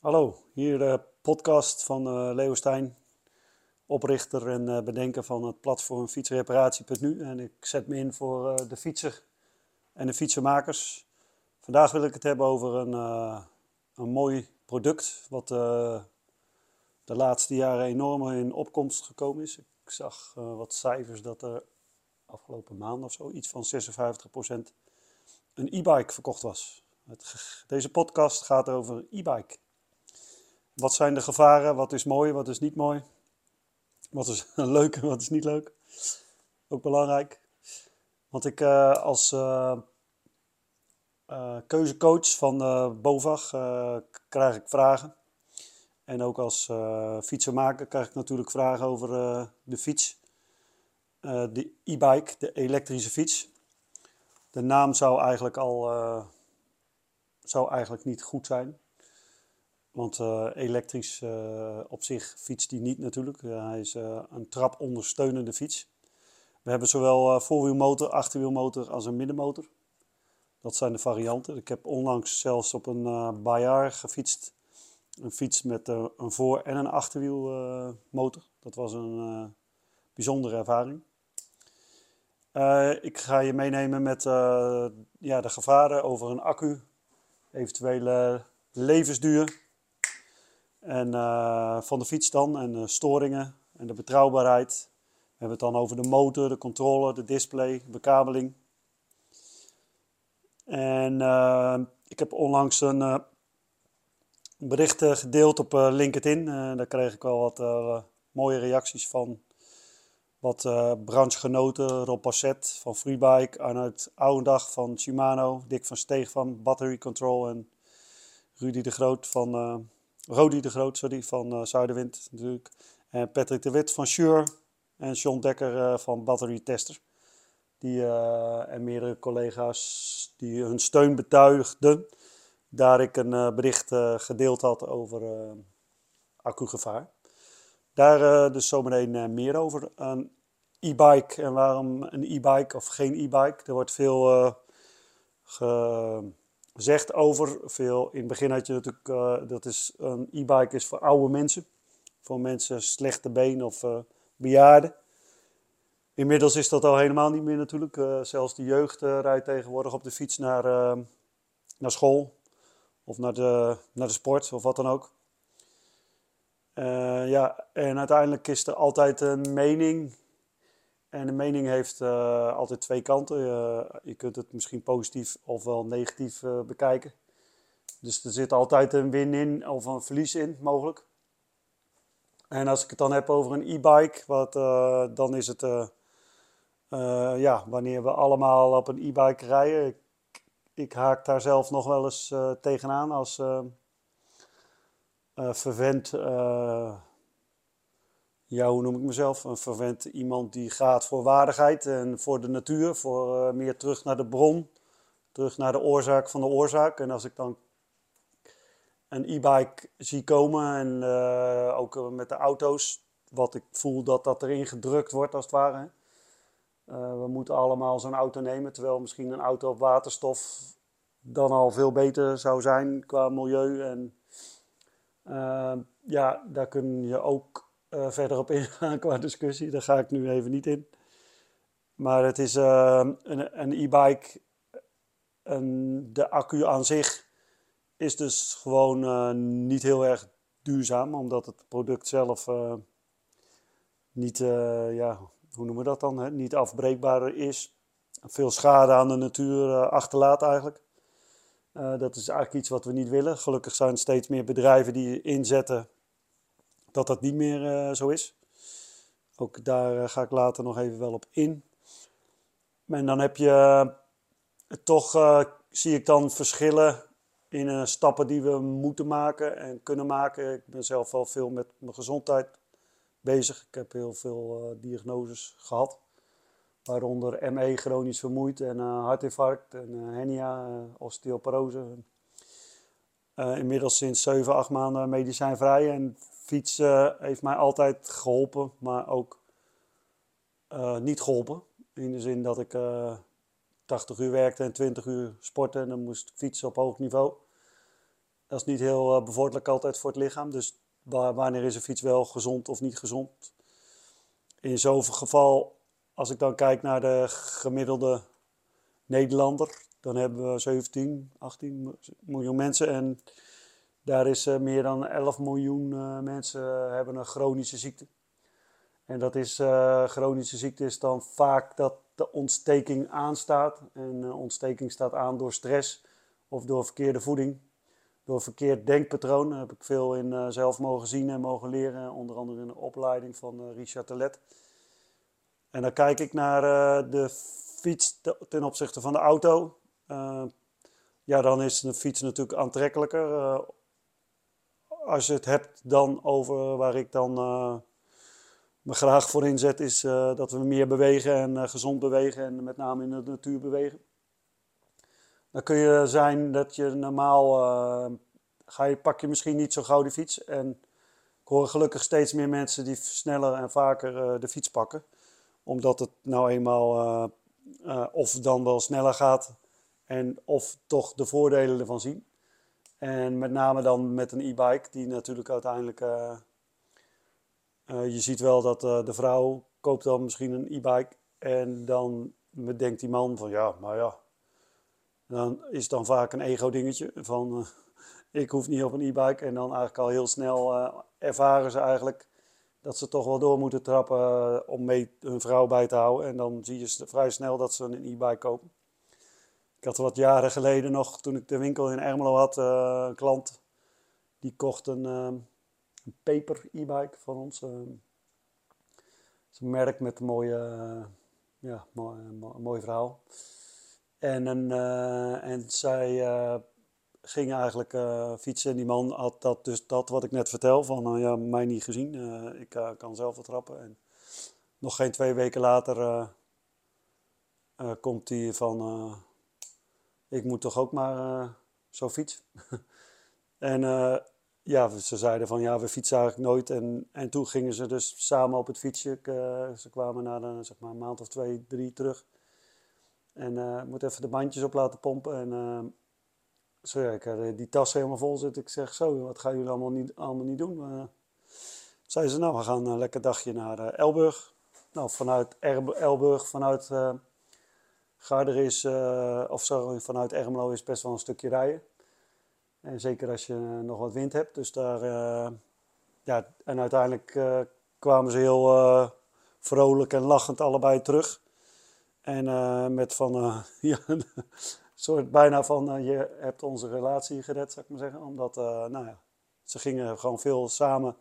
Hallo, hier de podcast van uh, Leo Stijn, oprichter en uh, bedenker van het platform fietsreparatie.nu. En ik zet me in voor uh, de fietser en de fietsenmakers. Vandaag wil ik het hebben over een, een mooi product wat de laatste jaren enorm in opkomst gekomen is. Ik zag wat cijfers dat er afgelopen maand of zo iets van 56% een e-bike verkocht was. Het, deze podcast gaat over e-bike. Wat zijn de gevaren? Wat is mooi? Wat is niet mooi? Wat is leuk en wat is niet leuk? Ook belangrijk. Want ik uh, als uh, uh, keuzecoach van BOVAG krijg ik vragen. En ook als fietsenmaker krijg ik natuurlijk vragen over de fiets. de e-bike, de elektrische fiets. De naam zou eigenlijk al zou eigenlijk niet goed zijn. Want uh, elektrisch uh, op zich fietst die niet natuurlijk. Uh, hij is een trapondersteunende fiets. We hebben zowel voorwielmotor, achterwielmotor als een middenmotor. Dat zijn de varianten. Ik heb onlangs zelfs op een uh, Bayard gefietst. Een fiets met een voor- en een achterwielmotor. dat was een bijzondere ervaring. ik ga je meenemen met ja, de gevaren over een accu, eventuele levensduur en, uh, van de fiets dan en de storingen en de betrouwbaarheid. We hebben het dan over de motor, de controle, de display, bekabeling. En uh, ik heb onlangs een uh, bericht gedeeld op LinkedIn. daar kreeg ik wel wat mooie reacties van. Wat branchegenoten, Rob Passet van Freebike, Arnoud Ouwendag van Shimano, Dick van Steeg van Battery Control en Rudy de Groot van Rodi de Groot, sorry, van uh, Zuiderwind natuurlijk. En Patrick de Wit van Shure. En John Dekker uh, van Battery Tester. Die, uh, en meerdere collega's die hun steun betuigden. Daar ik een bericht gedeeld had over accugevaar. Daar dus zometeen meer over. Een e-bike en waarom een e-bike of geen e-bike. Er wordt veel ge zegt over veel. In het begin had je natuurlijk, uh, dat is een e-bike is voor oude mensen. Voor mensen slechte benen of uh, bejaarden. Inmiddels is dat al helemaal niet meer natuurlijk. Uh, zelfs de jeugd rijdt tegenwoordig op de fiets naar, naar school. Of naar de, naar de sport of wat dan ook. ja, en uiteindelijk is er altijd een mening en de mening heeft uh, altijd twee kanten. Uh, je kunt het misschien positief of wel negatief uh, bekijken. Dus er zit altijd een win in of een verlies in, mogelijk. En als ik het dan heb over een e-bike, wat, dan is het ja, wanneer we allemaal op een e-bike rijden. Ik, ik, haak daar zelf nog wel eens tegenaan als verwend ja, hoe noem ik mezelf? Een verwend iemand die gaat voor waardigheid en voor de natuur, voor uh, meer terug naar de bron, terug naar de oorzaak van de oorzaak. En als ik dan een e-bike zie komen en uh, ook met de auto's, wat ik voel dat dat erin gedrukt wordt als het ware. We moeten allemaal zo'n auto nemen, terwijl misschien een auto op waterstof dan al veel beter zou zijn qua milieu. En ja, daar kun je ook uh, verder op ingaan qua discussie. Daar ga ik nu even niet in. Maar het is uh, een, e-bike. de accu aan zich is dus gewoon uh, niet heel erg duurzaam, omdat het product zelf niet, ja, hoe noemen we dat dan? Hè? Niet afbreekbaar is. Veel schade aan de natuur achterlaat eigenlijk. dat is eigenlijk iets wat we niet willen. Gelukkig zijn steeds meer bedrijven die inzetten dat dat niet meer uh, zo is. Ook daar uh, ga ik later nog even wel op in. En dan heb je uh, toch, zie ik dan verschillen in stappen die we moeten maken en kunnen maken. Ik ben zelf wel veel met mijn gezondheid bezig. Ik heb heel veel diagnoses gehad. Waaronder ME, chronisch vermoeid, en hartinfarct en hernia, osteoporose. inmiddels sinds 7, 8 maanden medicijnvrij. En Fietsen heeft mij altijd geholpen, maar ook uh, niet geholpen. In de zin dat ik uh, eh, 80 uur werkte en 20 uur sportte en dan moest ik fietsen op hoog niveau. Dat is niet heel bevorderlijk altijd voor het lichaam. Dus wanneer is een fiets wel gezond of niet gezond? In zo'n geval, als ik dan kijk naar de gemiddelde Nederlander, dan hebben we 17, 18 miljoen mensen. En daar is meer dan 11 miljoen mensen hebben een chronische ziekte. En dat is, chronische ziekte is dan vaak dat de ontsteking aanstaat. En ontsteking staat aan door stress of door verkeerde voeding. Door verkeerd denkpatroon heb ik veel in zelf mogen zien en mogen leren. Onder andere in de opleiding van Richard Telet. En dan kijk ik naar de fiets ten opzichte van de auto. ja, dan is de fiets natuurlijk aantrekkelijker. Als je het hebt dan over waar ik dan me graag voor inzet is uh, dat we meer bewegen en uh, gezond bewegen en met name in de natuur bewegen. Dan kun je zijn dat je normaal, ga je, pak je misschien niet zo gauw die fiets. En ik hoor gelukkig steeds meer mensen die sneller en vaker de fiets pakken. Omdat het nou eenmaal of dan wel sneller gaat en of toch de voordelen ervan zien. En met name dan met een e-bike die natuurlijk uiteindelijk uh, je ziet wel dat uh, de vrouw koopt dan misschien een e-bike en dan denkt die man van ja, maar ja, dan is het dan vaak een ego-dingetje van ik hoef niet op een e-bike en dan eigenlijk al heel snel ervaren ze eigenlijk dat ze toch wel door moeten trappen om mee hun vrouw bij te houden en dan zie je vrij snel dat ze een e-bike kopen. Had wat jaren geleden nog, toen ik de winkel in Ermelo had, een klant die kocht een een paper e-bike van ons. Een merk met een mooie, ja, mooi, verhaal. En, een, uh, en zij ging eigenlijk fietsen en die man had dat, dus dat wat ik net vertel, van ja, mij niet gezien, ik kan zelf wat trappen. En nog geen twee weken later komt hij van, ik moet toch ook maar zo fietsen. en ja, ze zeiden van ja, we fietsen eigenlijk nooit. En, en toen gingen ze dus samen op het fietsje. Uh, ze kwamen na de, zeg maar, een maand of twee, drie terug. En uh, moet even de bandjes op laten pompen. En zo, ja, ik had die tas helemaal vol zitten. Ik zeg zo, wat gaan jullie allemaal niet, allemaal niet doen? Uh, zeiden ze, nou, we gaan een lekker dagje naar Elburg. Nou, vanuit Elburg, vanuit Garder is, of sorry, vanuit Ermelo is best wel een stukje rijden. En zeker als je nog wat wind hebt. Dus daar, uh, ja, en uiteindelijk kwamen ze heel vrolijk en lachend allebei terug. En met van, ja, een soort bijna van, je hebt onze relatie gered, zou ik maar zeggen. Omdat, nou ja, ze gingen gewoon veel samen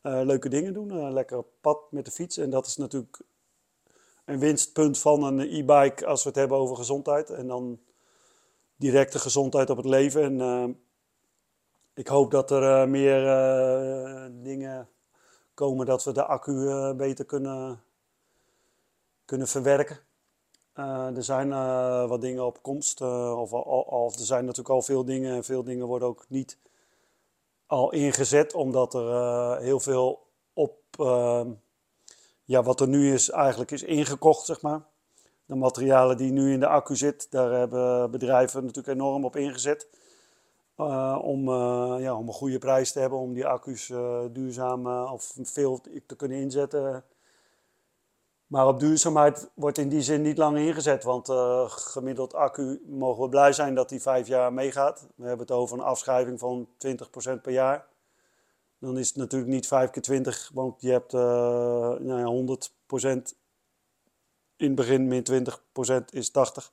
leuke dingen doen. lekker op pad met de fiets. En dat is natuurlijk een winstpunt van een e-bike als we het hebben over gezondheid. En dan directe gezondheid op het leven. En ik hoop dat er uh, meer uh, dingen komen dat we de accu beter kunnen, kunnen verwerken. er zijn wat dingen op komst, of, of, er zijn natuurlijk al veel dingen en veel dingen worden ook niet al ingezet, omdat er heel veel op, ja, wat er nu is, eigenlijk is ingekocht, zeg maar. De materialen die nu in de accu zitten, daar hebben bedrijven natuurlijk enorm op ingezet. Uh, om, uh, ja, om een goede prijs te hebben, om die accu's uh, duurzaam of veel te kunnen inzetten. Maar op duurzaamheid wordt in die zin niet lang ingezet, want gemiddeld accu mogen we blij zijn dat die vijf jaar meegaat. We hebben het over een afschrijving van 20% per jaar. Dan is het natuurlijk niet 5 keer 20, want je hebt nou ja, 100% in het begin, min 20% is 80.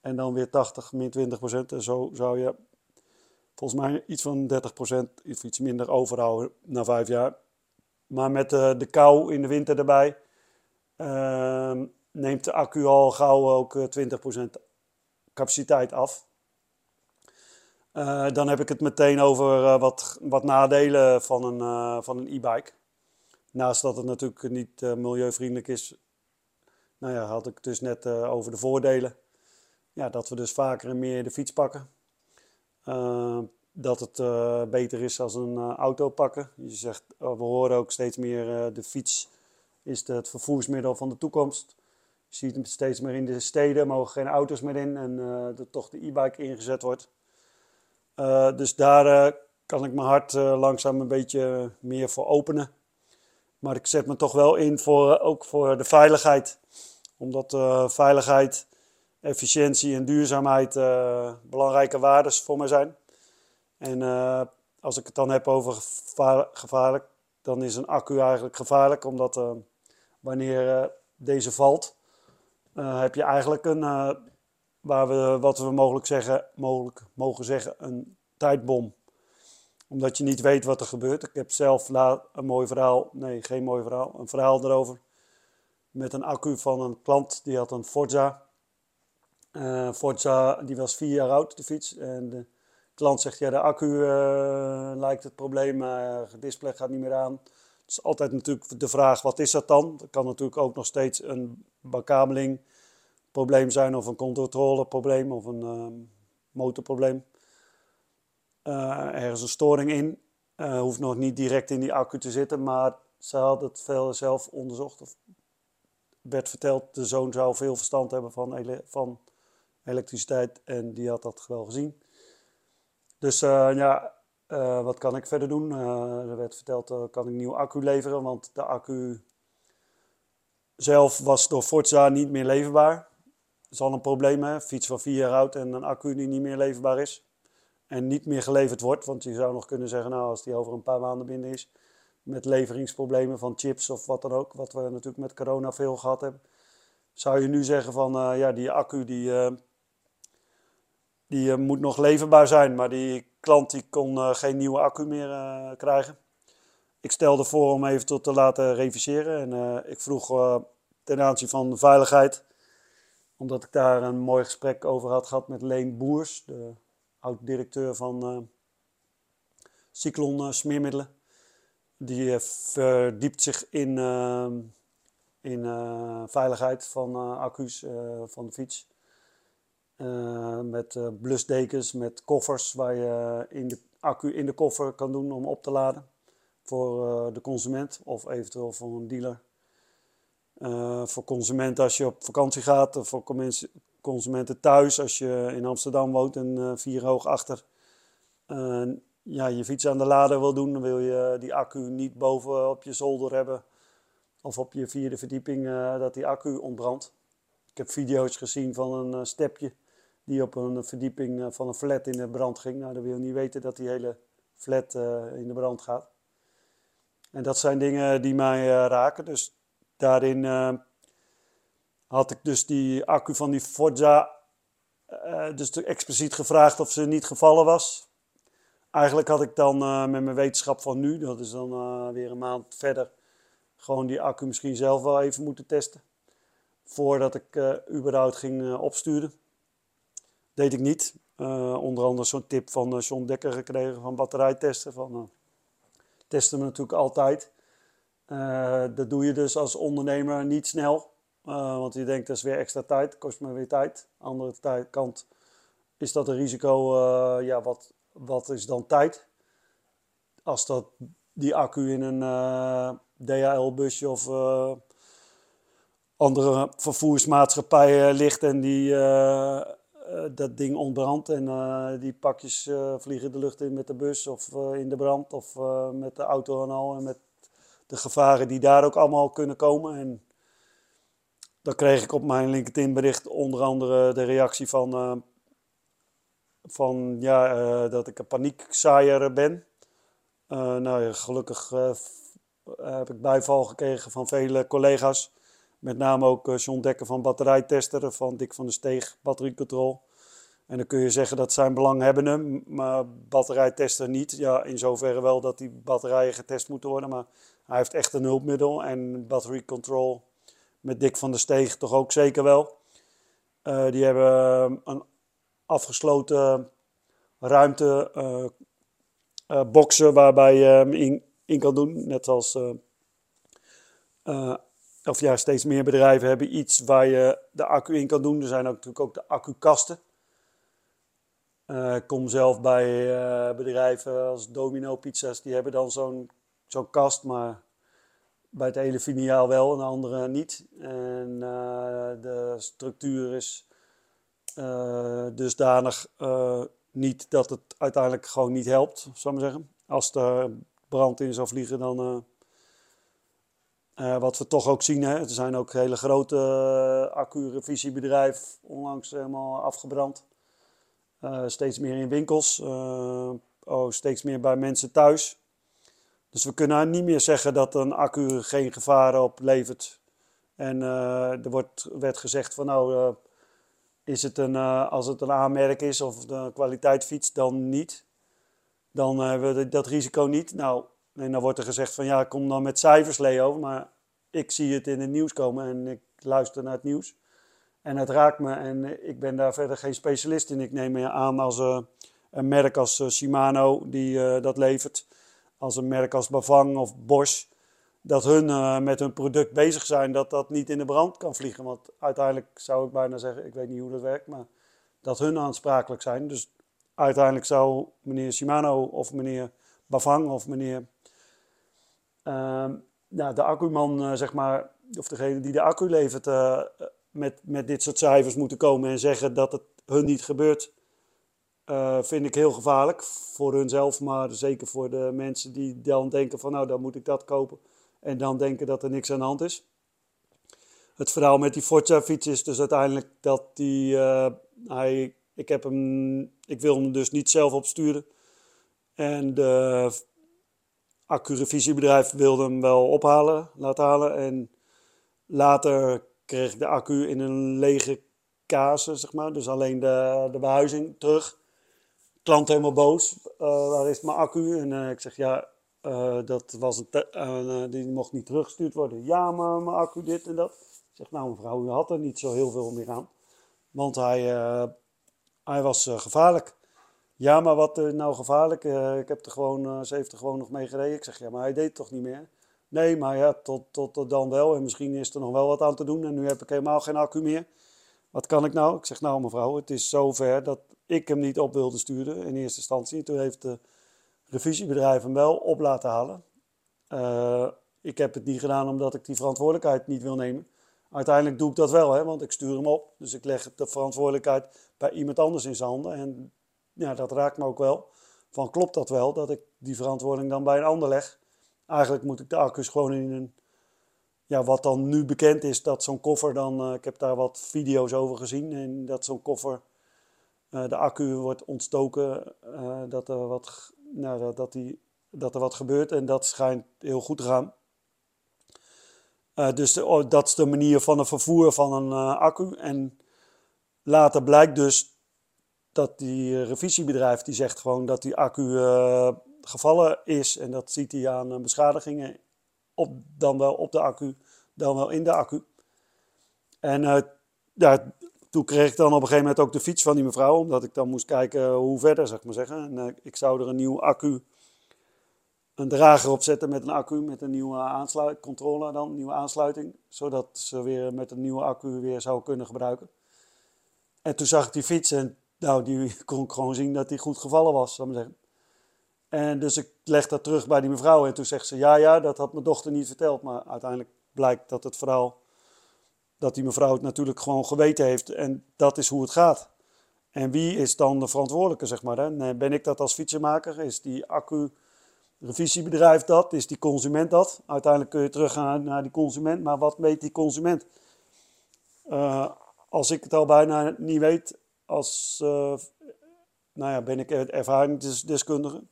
En dan weer 80 min 20%. En zo zou je volgens mij iets van 30% of iets minder overhouden na vijf jaar. Maar met de, de kou in de winter erbij uh, neemt de accu al gauw ook 20% eh, capaciteit af. Uh, dan heb ik het meteen over uh, wat, wat nadelen van een, uh, van een e-bike. Naast dat het natuurlijk niet milieuvriendelijk is, nou ja, had ik het dus net over de voordelen. Ja, dat we dus vaker en meer de fiets pakken. Dat het beter is als een auto pakken. Je zegt, we horen ook steeds meer de fiets is het vervoersmiddel van de toekomst. Je ziet hem steeds meer in de steden, mogen geen auto's meer in en dat toch de e-bike ingezet wordt. Dus daar kan ik mijn hart langzaam een beetje meer voor openen. Maar ik zet me toch wel in voor, ook voor de veiligheid. Omdat veiligheid, efficiëntie en duurzaamheid belangrijke waarden voor mij zijn. En als ik het dan heb over gevaarlijk, dan is een accu eigenlijk gevaarlijk. Omdat wanneer deze valt, heb je eigenlijk een, waar we, wat we mogelijk, zeggen, mogelijk mogen zeggen, een tijdbom. Omdat je niet weet wat er gebeurt. Ik heb zelf een mooi verhaal, nee geen mooi verhaal, een verhaal erover. Met een accu van een klant, die had een Forza. Uh, Forza, die was vier jaar oud, de fiets. En de klant zegt, ja de accu lijkt het probleem, maar het display gaat niet meer aan is altijd natuurlijk de vraag, wat is dat dan? Dat kan natuurlijk ook nog steeds een bekabeling probleem zijn of een controleprobleem of een uh, motorprobleem. Uh, er is een storing in. Uh, hoeft nog niet direct in die accu te zitten, maar ze had het veel zelf onderzocht. Of werd verteld, de zoon zou veel verstand hebben van, van elektriciteit en die had dat wel gezien. Dus uh, ja, wat kan ik verder doen? Uh, er werd verteld, kan ik een nieuwe accu leveren, want de accu zelf was door Forza niet meer leverbaar. Is al een probleem, hè? fiets van vier jaar oud en een accu die niet meer leverbaar is. En niet meer geleverd wordt, want je zou nog kunnen zeggen, nou als die over een paar maanden binnen is, met leveringsproblemen van chips of wat dan ook, wat we natuurlijk met corona veel gehad hebben, zou je nu zeggen van, ja die accu die, die moet nog leverbaar zijn, maar die klant die kon geen nieuwe accu meer krijgen. Ik stelde voor om even tot te laten reviseren. En ik vroeg ten aanzien van de veiligheid, omdat ik daar een mooi gesprek over had gehad met Leen Boers, de oud-directeur van Cyclon Smeermiddelen. Die verdiept zich in, in veiligheid van accu's van de fiets. Met uh, blusdekens, met koffers waar je in de accu in de koffer kan doen om op te laden voor de consument of eventueel voor een dealer. Voor consumenten als je op vakantie gaat, of voor consumenten thuis als je in Amsterdam woont en vier hoog achter ja, je fiets aan de lader wil doen, dan wil je die accu niet boven op je zolder hebben of op je vierde verdieping dat die accu ontbrandt. Ik heb video's gezien van een stepje die op een verdieping eh, van een flat in de brand ging. Nou, dan wil je niet weten dat die hele flat eh, in de brand gaat. En dat zijn dingen die mij eh, raken. Dus daarin had ik dus die accu van die Forza dus expliciet gevraagd of ze niet gevallen was. Eigenlijk had ik dan met mijn wetenschap van nu, dat is dan weer een maand verder, gewoon die accu misschien zelf wel even moeten testen. Voordat ik überhaupt ging opsturen deed ik niet. Onder andere zo'n tip van John Dekker gekregen van batterijtesten. Van, testen we natuurlijk altijd. Dat doe je dus als ondernemer niet snel. want je denkt dat is weer extra tijd, kost me weer tijd. Andere kant is dat een risico. ja, wat, wat is dan tijd? Als dat, die accu in een DHL-busje of andere vervoersmaatschappij ligt en die dat ding ontbrandt en die pakjes vliegen de lucht in met de bus of in de brand of met de auto en al en met de gevaren die daar ook allemaal kunnen komen. En dan kreeg ik op mijn LinkedIn bericht onder andere de reactie van, van ja, dat ik een paniekzaaier ben. nou ja, gelukkig heb ik bijval gekregen van vele collega's. Met name ook John Dekker van batterijtester, van Dick van der Steeg, batteriecontrol. En dan kun je zeggen dat zijn belanghebbenden, maar batterijtester niet. Ja, in zoverre wel dat die batterijen getest moeten worden, maar hij heeft echt een hulpmiddel. En battery control met Dick van der Steeg toch ook zeker wel. Uh, die hebben eh, een afgesloten ruimte, uh, boxen waarbij je hem in, in, kan doen. Net als of ja, steeds meer bedrijven hebben iets waar je de accu in kan doen. Er zijn ook, natuurlijk ook de accukasten. Ik kom zelf bij bedrijven als Domino Pizza's, die hebben dan zo'n zo'n kast, maar bij het hele filiaal wel en de andere niet. En uh, de structuur is dusdanig niet dat het uiteindelijk gewoon niet helpt, zou ik maar zeggen. Als er brand in zou vliegen, dan. Wat we toch ook zien, hè, er zijn ook hele grote uh, accu-revisiebedrijven onlangs helemaal afgebrand. Steeds meer in winkels, oh, steeds meer bij mensen thuis. Dus we kunnen niet meer zeggen dat een accu geen gevaren oplevert. En er wordt, werd gezegd van nou, is het een, als het een aanmerk is of een kwaliteitsfiets, dan niet. Dan hebben we dat risico niet. Nou, en dan wordt er gezegd van ja, kom dan met cijfers, Leo. Maar ik zie het in het nieuws komen en ik luister naar het nieuws. En het raakt me en ik ben daar verder geen specialist in. Ik neem me aan als een merk als Shimano die dat levert. Als een merk als Bavang of Bosch. Dat hun met hun product bezig zijn dat dat niet in de brand kan vliegen. Want uiteindelijk zou ik bijna zeggen, ik weet niet hoe dat werkt, maar dat hun aansprakelijk zijn. Dus uiteindelijk zou meneer Shimano of meneer Bavang of meneer ja, de accuman, uh, zeg maar, of degene die de accu levert, uh, met, met dit soort cijfers moeten komen en zeggen dat het hun niet gebeurt, uh, vind ik heel gevaarlijk. Voor hunzelf, maar zeker voor de mensen die dan denken van nou, dan moet ik dat kopen. En dan denken dat er niks aan de hand is. Het verhaal met die Forza-fiets is dus uiteindelijk dat die, hij, ik, heb hem, ik wil hem dus niet zelf opsturen. En de accurevisiebedrijf wilde hem wel ophalen, laten halen. En later kreeg ik de accu in een lege kaas, zeg maar. Dus alleen de, de behuizing terug. Klant helemaal boos. Uh, waar is mijn accu? En uh, ik zeg, ja, uh, dat was een die mocht niet teruggestuurd worden. Ja, maar mijn accu dit en dat. Ik zeg, nou mevrouw, u had er niet zo heel veel meer aan. Want hij, hij was gevaarlijk. Ja, maar wat nou gevaarlijk? Ik heb er gewoon, ze heeft er gewoon nog mee gereden. Ik zeg, ja, maar hij deed het toch niet meer? Nee, maar ja, tot, tot, tot dan wel. En misschien is er nog wel wat aan te doen. En nu heb ik helemaal geen accu meer. Wat kan ik nou? Ik zeg, nou mevrouw, het is zover dat ik hem niet op wilde sturen in eerste instantie. Toen heeft de revisiebedrijf hem wel op laten halen. ik heb het niet gedaan omdat ik die verantwoordelijkheid niet wil nemen. Uiteindelijk doe ik dat wel, hè, want ik stuur hem op. Dus ik leg de verantwoordelijkheid bij iemand anders in zijn handen. En ja, dat raakt me ook wel. Van klopt dat wel, dat ik die verantwoording dan bij een ander leg? Eigenlijk moet ik de accu's gewoon in een, ja, wat dan nu bekend is, dat zo'n koffer dan, uh, ik heb daar wat video's over gezien, en dat zo'n koffer, de accu wordt ontstoken, uh, dat, er wat, nou, dat, die, dat er wat gebeurt en dat schijnt heel goed te gaan. dus de, oh, dat is de manier van het vervoer van een accu. En later blijkt dus dat die eh, revisiebedrijf die zegt gewoon dat die accu gevallen is. En dat ziet hij aan beschadigingen. Op, dan wel op de accu, dan wel in de accu. En uh, ja, toen kreeg ik dan op een gegeven moment ook de fiets van die mevrouw. Omdat ik dan moest kijken hoe verder, zeg maar zeggen. En ik zou er een nieuwe accu, een drager op zetten met een accu. Met een nieuwe aansluiting, controller dan, nieuwe aansluiting. Zodat ze weer met een nieuwe accu weer zou kunnen gebruiken. En toen zag ik die fiets en nou, die kon ik gewoon zien dat die goed gevallen was, zou ik zeggen. En dus ik leg dat terug bij die mevrouw en toen zegt ze, ja, ja, dat had mijn dochter niet verteld. Maar uiteindelijk blijkt dat het verhaal, dat die mevrouw het natuurlijk gewoon geweten heeft. En dat is hoe het gaat. En wie is dan de verantwoordelijke, zeg maar? Ben ik dat als fietsenmaker? Is die accu-revisiebedrijf dat? Is die consument dat? Uiteindelijk kun je teruggaan naar die consument, maar wat weet die consument? Uh, als ik het al bijna niet weet als, uh, nou ja, ben ik ervaringsdeskundige?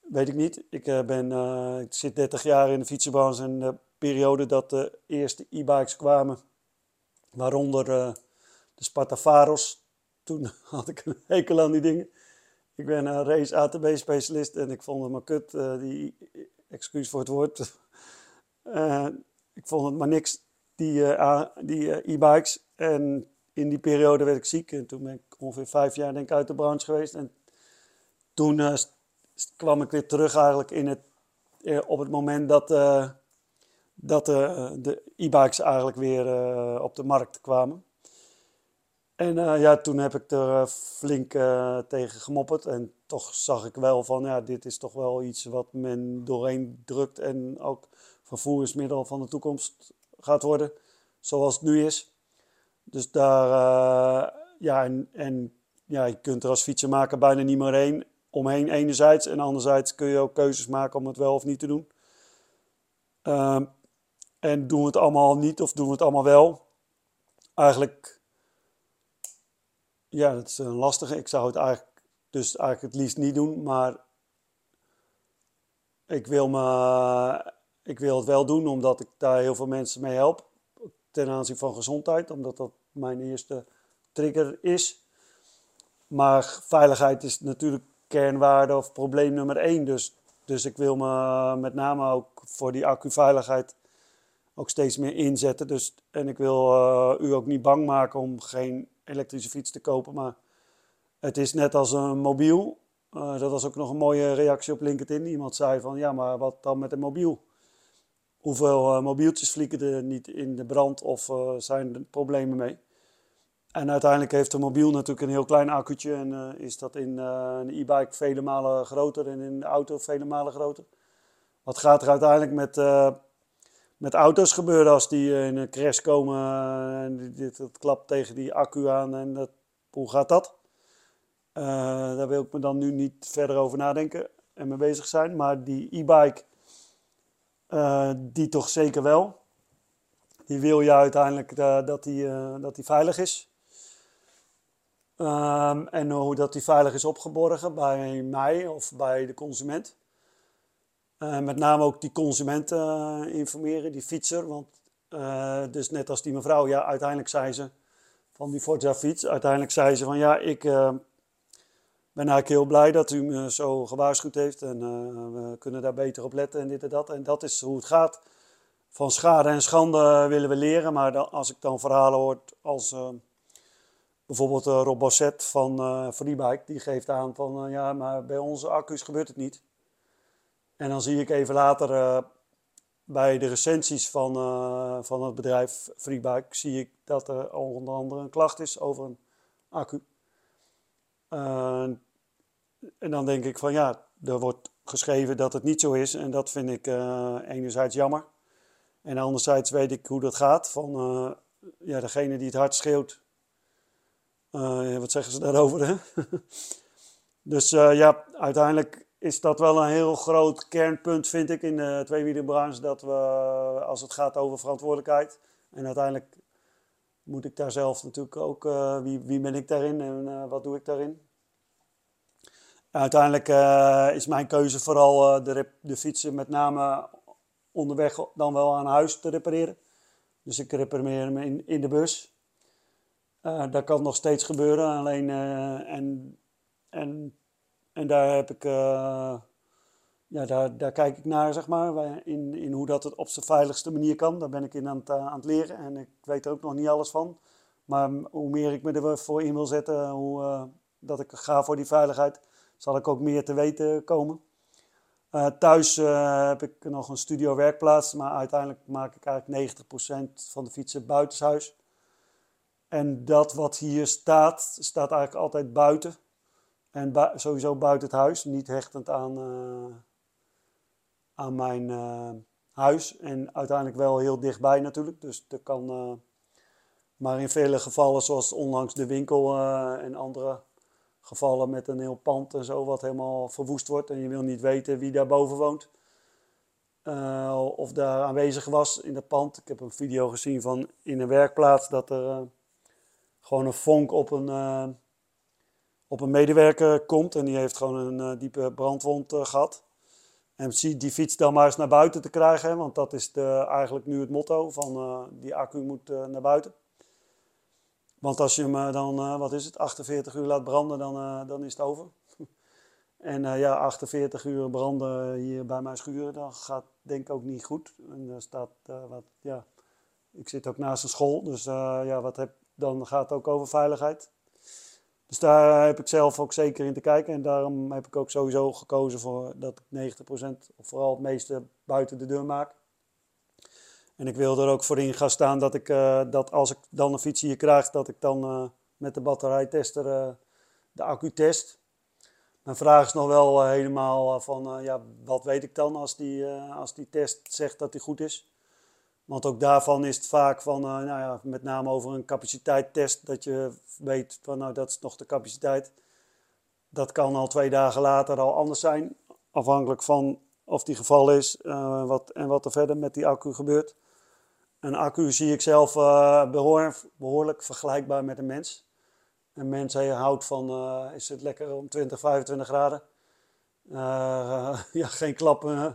Weet ik niet. Ik, uh, ben, ik zit 30 jaar in de fietsenbranche en periode dat de eerste e-bikes kwamen, waaronder de Spartafaros. Toen had ik een hekel aan die dingen. Ik ben een race ATB-specialist en ik vond het maar kut, die, excuus voor het woord. ik vond het maar niks, die e-bikes. en in die periode werd ik ziek en toen ben ik ongeveer vijf jaar denk uit de branche geweest. En toen uh, kwam ik weer terug eigenlijk in het, uh, op het moment dat, uh, dat de e-bikes eigenlijk weer op de markt kwamen. En ja, toen heb ik er flink tegen gemopperd en toch zag ik wel van ja, dit is toch wel iets wat men doorheen drukt en ook vervoersmiddel van de toekomst gaat worden, zoals het nu is. Dus daar, ja, en, en ja, je kunt er als fietsenmaker bijna niet meer heen, omheen enerzijds. En anderzijds kun je ook keuzes maken om het wel of niet te doen. En doen we het allemaal niet of doen we het allemaal wel? Eigenlijk, ja, dat is een lastige. Ik zou het eigenlijk, dus eigenlijk het liefst niet doen, maar ik wil, me, ik wil het wel doen omdat ik daar heel veel mensen mee help. Ten aanzien van gezondheid, omdat dat mijn eerste trigger is. Maar veiligheid is natuurlijk kernwaarde of probleem nummer één. Dus, dus ik wil me met name ook voor die accuveiligheid ook steeds meer inzetten. Dus, en ik wil uh, u ook niet bang maken om geen elektrische fiets te kopen. Maar het is net als een mobiel. Uh, dat was ook nog een mooie reactie op LinkedIn. Iemand zei van ja, maar wat dan met een mobiel? Hoeveel uh, mobieltjes vliegen er niet in de brand of zijn er problemen mee? En uiteindelijk heeft de mobiel natuurlijk een heel klein accu'tje en is dat in een e-bike vele malen groter en in de auto vele malen groter. Wat gaat er uiteindelijk met, met auto's gebeuren als die in een crash komen en dit, het klapt tegen die accu aan en dat, hoe gaat dat? daar wil ik me dan nu niet verder over nadenken en mee bezig zijn, maar die e-bike, die toch zeker wel. Die wil je uiteindelijk dat die, dat die veilig is. Um, en hoe dat die veilig is opgeborgen bij mij of bij de consument. Uh, met name ook die consument uh, informeren, die fietser. Want uh, dus net als die mevrouw, ja, uiteindelijk zei ze van die Forza fiets. Uiteindelijk zei ze van ja, ik ben eigenlijk heel blij dat u me zo gewaarschuwd heeft. En we kunnen daar beter op letten en dit en dat. En dat is hoe het gaat. Van schade en schande willen we leren. Maar dan, als ik dan verhalen hoor als Bijvoorbeeld uh, Rob Basset van uh, Freebike, die geeft aan van ja, maar bij onze accu's gebeurt het niet. En dan zie ik even later bij de recensies van, van het bedrijf Freebike, zie ik dat er onder andere een klacht is over een accu. en dan denk ik van ja, er wordt geschreven dat het niet zo is en dat vind ik enerzijds jammer. En anderzijds weet ik hoe dat gaat van ja, degene die het hard schreeuwt, wat zeggen ze daarover? Hè? dus ja, uiteindelijk is dat wel een heel groot kernpunt, vind ik, in de tweewielenbranche. Dat we, als het gaat over verantwoordelijkheid. En uiteindelijk moet ik daar zelf natuurlijk ook, uh, wie, wie ben ik daarin en wat doe ik daarin? Uiteindelijk is mijn keuze vooral de, de fietsen met name onderweg dan wel aan huis te repareren. Dus ik repareer hem in, in de bus. Dat kan nog steeds gebeuren. Alleen, en, en, en daar heb ik, uh, ja, daar, daar kijk ik naar, zeg maar, in, in hoe dat het op zijn veiligste manier kan. Daar ben ik in aan het, aan het leren en ik weet er ook nog niet alles van. Maar hoe meer ik me ervoor in wil zetten, hoe dat ik ga voor die veiligheid, zal ik ook meer te weten komen. thuis heb ik nog een studio werkplaats, maar uiteindelijk maak ik eigenlijk 90% van de fietsen buitenshuis. En dat wat hier staat, staat eigenlijk altijd buiten. En sowieso buiten het huis, niet hechtend aan, uh, aan mijn uh, huis. En uiteindelijk wel heel dichtbij natuurlijk. Dus dat kan. Uh, maar in vele gevallen, zoals onlangs de winkel en andere gevallen met een heel pand en zo, wat helemaal verwoest wordt. En je wil niet weten wie daarboven woont. of daar aanwezig was in dat pand. Ik heb een video gezien van in een werkplaats dat er gewoon een vonk op een, op een medewerker komt. En die heeft gewoon een uh, diepe brandwond uh, gehad. En die fiets dan maar eens naar buiten te krijgen. Want dat is de, eigenlijk nu het motto van die accu moet naar buiten. Want als je hem dan, wat is het, 48 uur laat branden, dan, dan is het over. en ja, 48 uur branden hier bij mijn schuur, dat gaat denk ik ook niet goed. En staat wat, ja, ik zit ook naast een school, dus ja, wat heb, dan gaat het ook over veiligheid. Dus daar heb ik zelf ook zeker in te kijken. En daarom heb ik ook sowieso gekozen voor dat ik 90% of vooral het meeste buiten de deur maak. En ik wil er ook voor in gaan staan dat, ik, uh, dat als ik dan een fiets hier krijg, dat ik dan uh, met de batterijtester uh, de accu test. Mijn vraag is nog wel helemaal van, ja, wat weet ik dan als die, als die test zegt dat die goed is? Want ook daarvan is het vaak van, nou ja, met name over een capaciteittest, dat je weet van nou dat is nog de capaciteit. Dat kan al twee dagen later al anders zijn, afhankelijk van of die geval is wat, en wat er verder met die accu gebeurt. Een accu zie ik zelf behoorlijk, behoorlijk vergelijkbaar met een mens. Een mens houdt van, is het lekker om 20, 25 graden. Ja, geen klappen,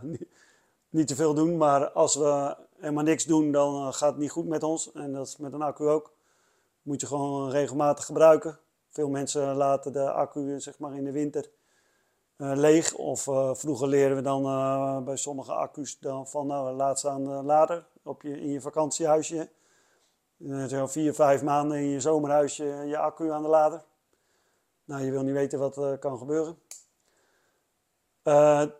niet, te veel doen. Maar als we helemaal niks doen, dan uh, gaat het niet goed met ons. En dat is met een accu ook. Moet je gewoon regelmatig gebruiken. Veel mensen laten de accu zeg maar, in de winter leeg. Of vroeger leren we dan bij sommige accu's dan van, nou, laat ze aan de lader op je, in je vakantiehuisje. Zo vier, vijf maanden in je zomerhuisje je accu aan de lader. Nou, je wil niet weten wat er kan gebeuren.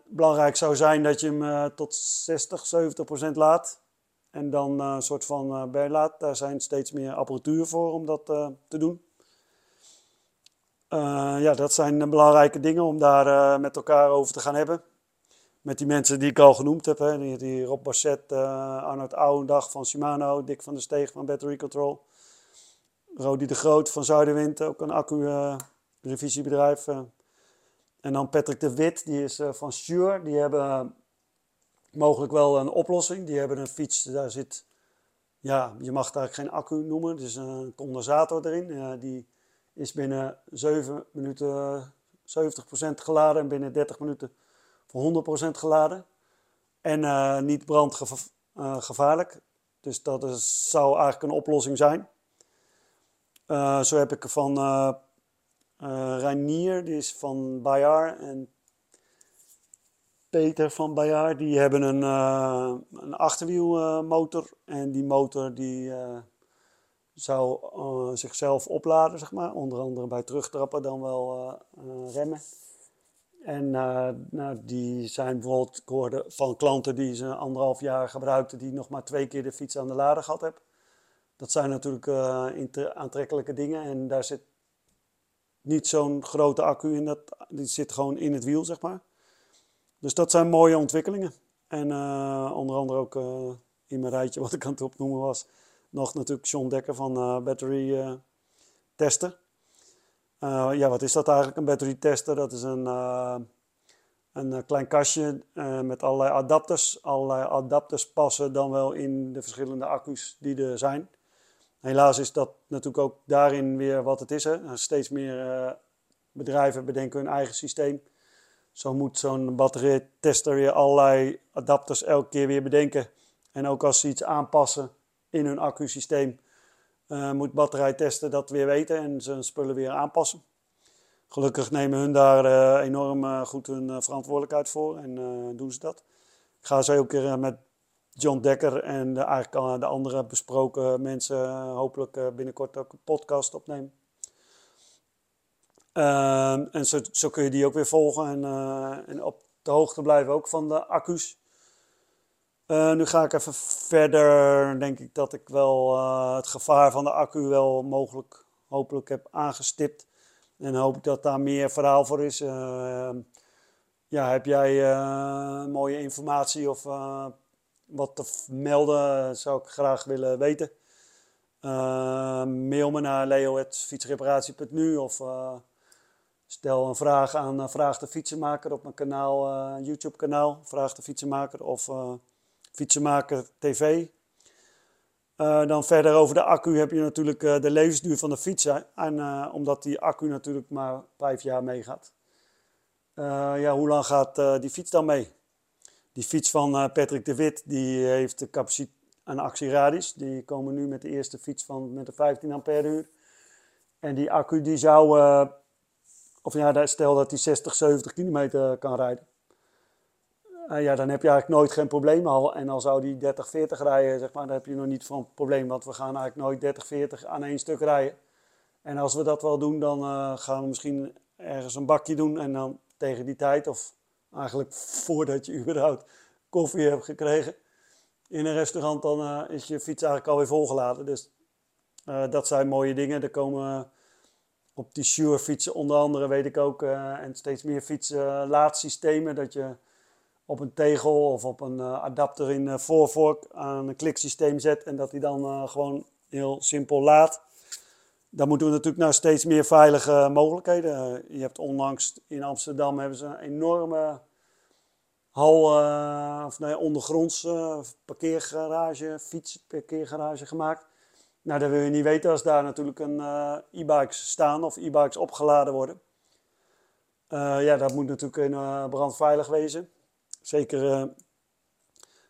Belangrijk zou zijn dat je hem tot 60, 70 procent laat. En dan een soort van bijlaat. Daar zijn steeds meer apparatuur voor om dat te doen. ja, dat zijn belangrijke dingen om daar met elkaar over te gaan hebben met die mensen die ik al genoemd heb. Hè. Die, Rob Basset, uh, Arnold Ouwendag van Shimano, Dick van der Steeg van Battery Control. Rodi de Groot van Zuiderwind, ook een accu-revisiebedrijf. Eh, en dan Patrick de Wit, die is van Shure. Die hebben mogelijk wel een oplossing. Die hebben een fiets, daar zit, ja, je mag daar geen accu noemen. Dus een condensator erin. die is binnen 7 minuten 70% geladen en binnen 30 minuten 100% geladen. En uh, niet brandgevaarlijk. dus dat is, zou eigenlijk een oplossing zijn. Zo heb ik van uh, Reinier, die is van Bayard. En Peter van Bayard, die hebben een, een achterwielmotor. en die motor die zou zichzelf opladen, zeg maar. Onder andere bij terugtrappen dan wel remmen. En nou, die zijn bijvoorbeeld, ik van klanten die ze anderhalf jaar gebruikten, die nog maar twee keer de fiets aan de lader gehad hebben. Dat zijn natuurlijk aantrekkelijke dingen en daar zit niet zo'n grote accu in, dat, die zit gewoon in het wiel, zeg maar. Dus dat zijn mooie ontwikkelingen. En uh, onder andere ook in mijn rijtje, wat ik aan het opnoemen was, nog natuurlijk John Dekker van Battery Tester. Uh, ja, wat is dat eigenlijk, een battery tester? Dat is een, uh, een eh, klein kastje uh, met allerlei adapters. Allerlei adapters passen dan wel in de verschillende accu's die er zijn. Helaas is dat natuurlijk ook daarin weer wat het is. Hè? Steeds meer bedrijven bedenken hun eigen systeem. Zo moet zo'n batterietester weer allerlei adapters elke keer weer bedenken. En ook als ze iets aanpassen in hun accu-systeem, uh, moet batterijtesten dat weer weten en zijn spullen weer aanpassen. Gelukkig nemen hun daar uh, enorm uh, goed hun verantwoordelijkheid voor en doen ze dat. Ik ga zo ook keer met John Dekker en de, eigenlijk de andere besproken mensen hopelijk binnenkort ook een podcast opnemen. Ehm, en zo, zo, kun je die ook weer volgen en, en op de hoogte blijven ook van de accu's. Uh, nu ga ik even verder. Denk ik dat ik wel uh, het gevaar van de accu wel mogelijk, hopelijk heb aangestipt. En hoop ik dat daar meer verhaal voor is. Uh, ja, heb jij mooie informatie of wat te melden? Zou ik graag willen weten. mail me naar leo.fietsreparatie.nu of stel een vraag aan Vraag de Fietsenmaker op mijn kanaal, YouTube kanaal. Vraag de Fietsenmaker of fietsenmaker TV. Dan verder over de accu heb je natuurlijk de levensduur van de fiets. En omdat die accu natuurlijk maar vijf jaar meegaat. ja, hoe lang gaat die fiets dan mee? Die fiets van Patrick de Wit die heeft de capaciteit en actieradius. Die komen nu met de eerste fiets van met de 15 ampère uur. En die accu die zou, of ja, stel dat die 60, 70 kilometer kan rijden. Uh, ja, dan heb je eigenlijk nooit geen probleem al. En al zou die 30, 40 rijden, zeg maar, dan heb je nog niet van probleem. Want we gaan eigenlijk nooit 30, 40 aan één stuk rijden. En als we dat wel doen, dan uh, gaan we misschien ergens een bakje doen. En dan tegen die tijd, of eigenlijk voordat je überhaupt koffie hebt gekregen in een restaurant, dan uh, is je fiets eigenlijk alweer volgeladen. Dus dat zijn mooie dingen. Er komen op die Shure fietsen onder andere, weet ik ook, en steeds meer fietsen laadsystemen. Dat je op een tegel of op een adapter in voorvork aan een kliksysteem zet en dat hij dan gewoon heel simpel laat. Dan moeten we natuurlijk naar steeds meer veilige mogelijkheden. Je hebt onlangs in Amsterdam hebben ze een enorme hal, uh, of nee, ondergronds uh, parkeergarage, fietsparkeergarage gemaakt. Nou, dan wil je niet weten als daar natuurlijk een uh, e-bikes staan of e-bikes opgeladen worden. ja, dat moet natuurlijk in, brandveilig wezen. Zeker,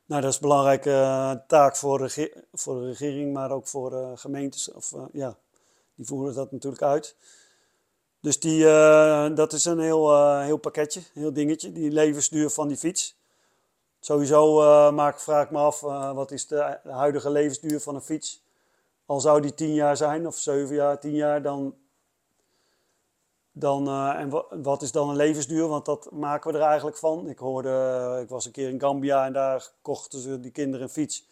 nou dat is een belangrijke taak voor, voor de regering, maar ook voor gemeentes. Of, ja, die voeren dat natuurlijk uit. Dus die, dat is een heel, heel pakketje, heel dingetje, die levensduur van die fiets. Sowieso maak, vraag ik me af, wat is de, de huidige levensduur van een fiets? Al zou die 10 jaar zijn, of 7 jaar, 10 jaar, dan, dan en wat is dan een levensduur? Want dat maken we er eigenlijk van. Ik hoorde, ik was een keer in Gambia en daar kochten ze die kinderen een fiets.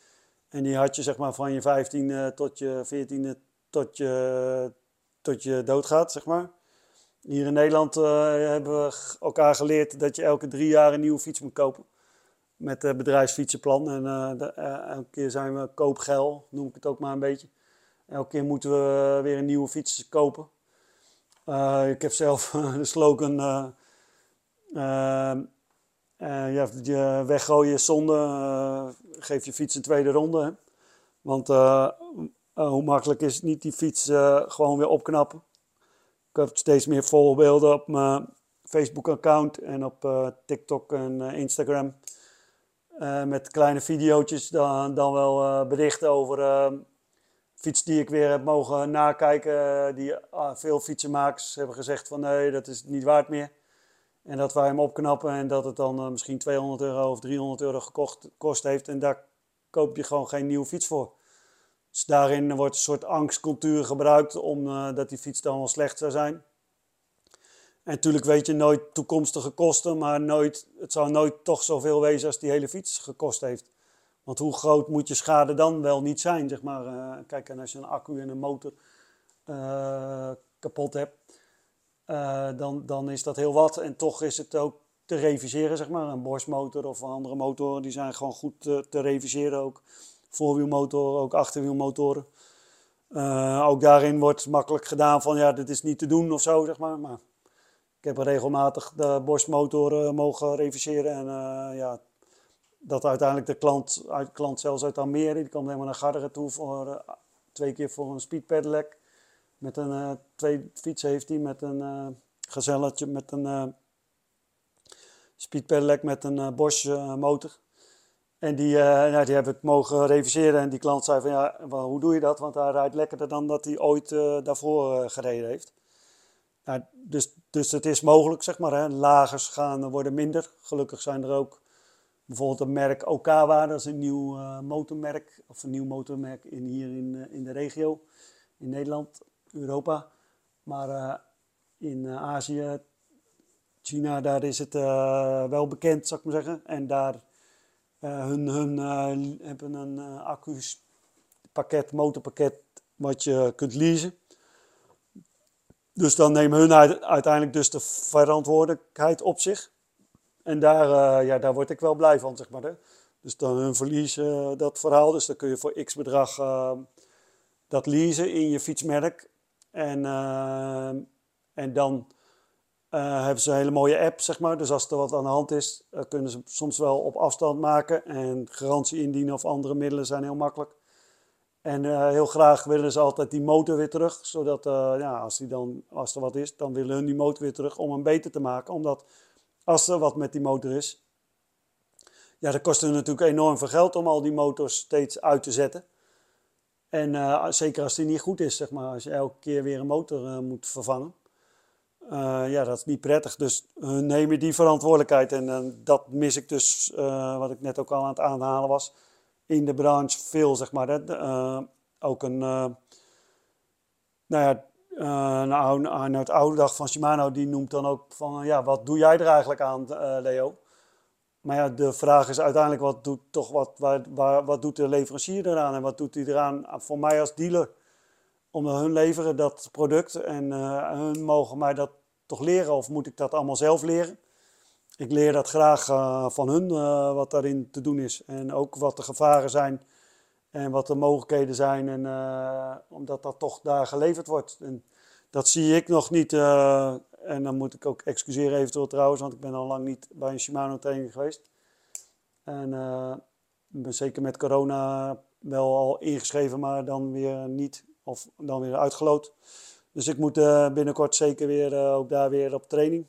En die had je zeg maar van je 15 tot je 14e tot je, tot je doodgaat, zeg maar. Hier in Nederland uh, hebben we elkaar geleerd dat je elke drie jaar een nieuwe fiets moet kopen. Met het bedrijfsfietsenplan. En uh, elke keer zijn we koopgeil, noem ik het ook maar een beetje. Elke keer moeten we weer een nieuwe fiets kopen. ik heb zelf de slogan... ja, je weggooien zonde, geef je fiets een tweede ronde. Want hoe makkelijk is het niet die fiets gewoon weer opknappen ik heb steeds meer voorbeelden op mijn Facebook-account en op uh, TikTok en uh, Instagram. Uh, met kleine video's, dan, dan wel berichten over fiets die ik weer heb mogen nakijken. die veel fietsenmakers hebben gezegd van nee, dat is niet waard meer. En dat wij hem opknappen en dat het dan misschien 200 euro of 300 euro gekost heeft. En daar koop je gewoon geen nieuwe fiets voor. Dus daarin wordt een soort angstcultuur gebruikt omdat uh, die fiets dan wel slecht zou zijn. En natuurlijk weet je nooit toekomstige kosten, maar nooit, het zou nooit toch zoveel wezen als die hele fiets gekost heeft. Want hoe groot moet je schade dan wel niet zijn, zeg maar. Uh, kijk, en als je een accu en een motor uh, kapot hebt, uh, dan, dan is dat heel wat. En toch is het ook te reviseren, zeg maar. Een borstmotor of andere motoren, die zijn gewoon goed te, reviseren ook voorwielmotoren, ook achterwielmotoren. Ook daarin wordt makkelijk gedaan van ja, dit is niet te doen of zo, zeg maar. Maar ik heb regelmatig de borstmotoren mogen reviseren. En ja, dat uiteindelijk de klant, uit, klant zelfs uit Almere, die kwam helemaal naar Garderen toe voor uh, twee keer voor een speed pedelec. Met een twee fietsen heeft hij met een gezelletje met een speed pedelec met een Bosch motor. En die, uh, nou, die heb ik mogen reviseren en die klant zei van ja, hoe doe je dat? Want hij rijdt lekkerder dan dat hij ooit uh, daarvoor uh, gereden heeft. Nou, dus, dus het is mogelijk, zeg maar. Hè. Lagers gaan worden minder. Gelukkig zijn er ook bijvoorbeeld een merk Okawa, dat is een nieuw motormerk, of een nieuw motormerk in, hier in, in de regio, in Nederland, Europa. Maar in Azië, China, daar is het wel bekend, zou ik maar zeggen. En daar hun hun hebben een accupakket, motorpakket, wat je kunt leasen. Dus dan nemen hun uiteindelijk dus de verantwoordelijkheid op zich. En daar, ja, daar word ik wel blij van, zeg maar. Hè. Dus dan hun verliezen dat verhaal. Dus dan kun je voor x bedrag dat leasen in je fietsmerk. En, en dan uh, hebben ze een hele mooie app, zeg maar. Dus als er wat aan de hand is, kunnen ze soms wel op afstand maken. En garantie indienen of andere middelen zijn heel makkelijk. En heel graag willen ze altijd die motor weer terug. Zodat, ja, als, die dan, als er wat is, dan willen hun die motor weer terug om hem beter te maken. Omdat als er wat met die motor is, ja, dat kost natuurlijk enorm veel geld om al die motors steeds uit te zetten. En zeker als die niet goed is, zeg maar. Als je elke keer weer een motor moet vervangen. Uh, ja, dat is niet prettig. Dus hun nemen die verantwoordelijkheid. En dat mis ik dus, wat ik net ook al aan het aanhalen was, in de branche veel, zeg maar. Ook een, nou ja, nou, nou, oude dag van Shimano, die noemt dan ook van, ja, wat doe jij er eigenlijk aan, Leo? Maar ja, de vraag is uiteindelijk, wat doet, toch, wat, waar, waar, wat doet de leverancier eraan? En wat doet hij eraan voor mij als dealer? omdat hun leveren dat product en uh, hun mogen mij dat toch leren of moet ik dat allemaal zelf leren? ik leer dat graag van hun, wat daarin te doen is. En ook wat de gevaren zijn en wat de mogelijkheden zijn. En omdat dat toch daar geleverd wordt. En dat zie ik nog niet. en dan moet ik ook excuseren eventueel trouwens, want ik ben al lang niet bij een Shimano training geweest. En ik ben zeker met corona wel al ingeschreven, maar dan weer niet. Of dan weer uitgeloot. Dus ik moet uh, binnenkort zeker weer uh, ook daar weer op training.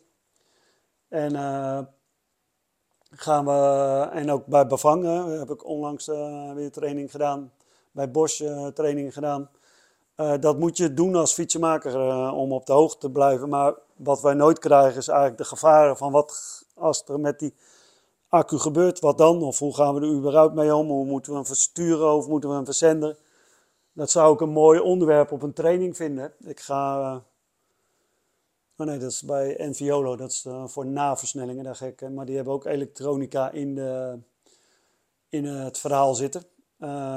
En uh, gaan we, en ook bij Bavang heb ik onlangs weer training gedaan. Bij Bosch training gedaan. dat moet je doen als fietsenmaker om op de hoogte te blijven. Maar wat wij nooit krijgen is eigenlijk de gevaren van wat als er met die accu gebeurt, wat dan? Of hoe gaan we er überhaupt mee om? Hoe moeten we hem versturen of moeten we hem verzenden? Dat zou ik een mooi onderwerp op een training vinden. Ik ga. Oh nee, dat is bij Enviolo, dat is uh, voor naversnellingen. Daar gek, maar die hebben ook elektronica in, de, in het verhaal zitten.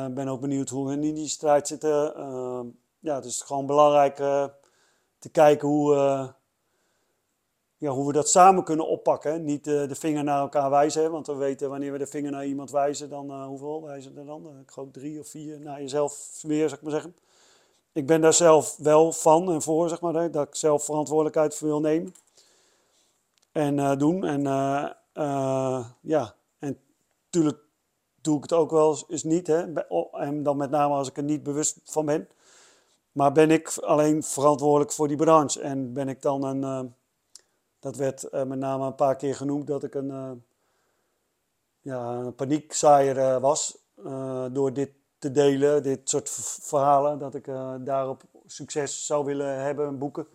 Ik ben ook benieuwd hoe hun in die strijd zitten. ja, het is gewoon belangrijk te kijken hoe ja, hoe we dat samen kunnen oppakken. Niet de vinger naar elkaar wijzen, want we weten wanneer we de vinger naar iemand wijzen, dan hoeveel wijzen er dan? Ik geloof drie of vier naar jezelf weer, zeg ik maar zeggen. Ik ben daar zelf wel van en voor, zeg maar, hè, dat ik zelf verantwoordelijkheid voor wil nemen. En uh, doen. En ja, en natuurlijk doe ik het ook wel eens niet. Hè, en dan met name als ik er niet bewust van ben. Maar ben ik alleen verantwoordelijk voor die branche en ben ik dan een dat werd met name een paar keer genoemd dat ik een, uh, ja, een paniekzaaier was. door dit te delen, dit soort verhalen. Dat ik daarop succes zou willen hebben, boeken.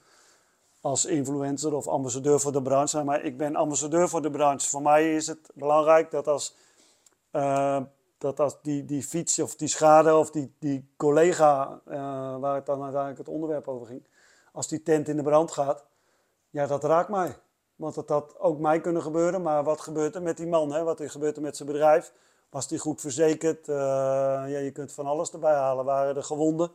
Als influencer of ambassadeur voor de branche. Maar ik ben ambassadeur voor de branche. Voor mij is het belangrijk dat als, dat als die, die fiets of die schade of die, die collega, waar het dan uiteindelijk het onderwerp over ging, als die tent in de brand gaat, ja, dat raakt mij. Want dat had ook mij kunnen gebeuren. Maar wat gebeurt er met die man? Hè? Wat gebeurt er met zijn bedrijf? Was die goed verzekerd? Uh, ja, je kunt van alles erbij halen. Waren er gewonden?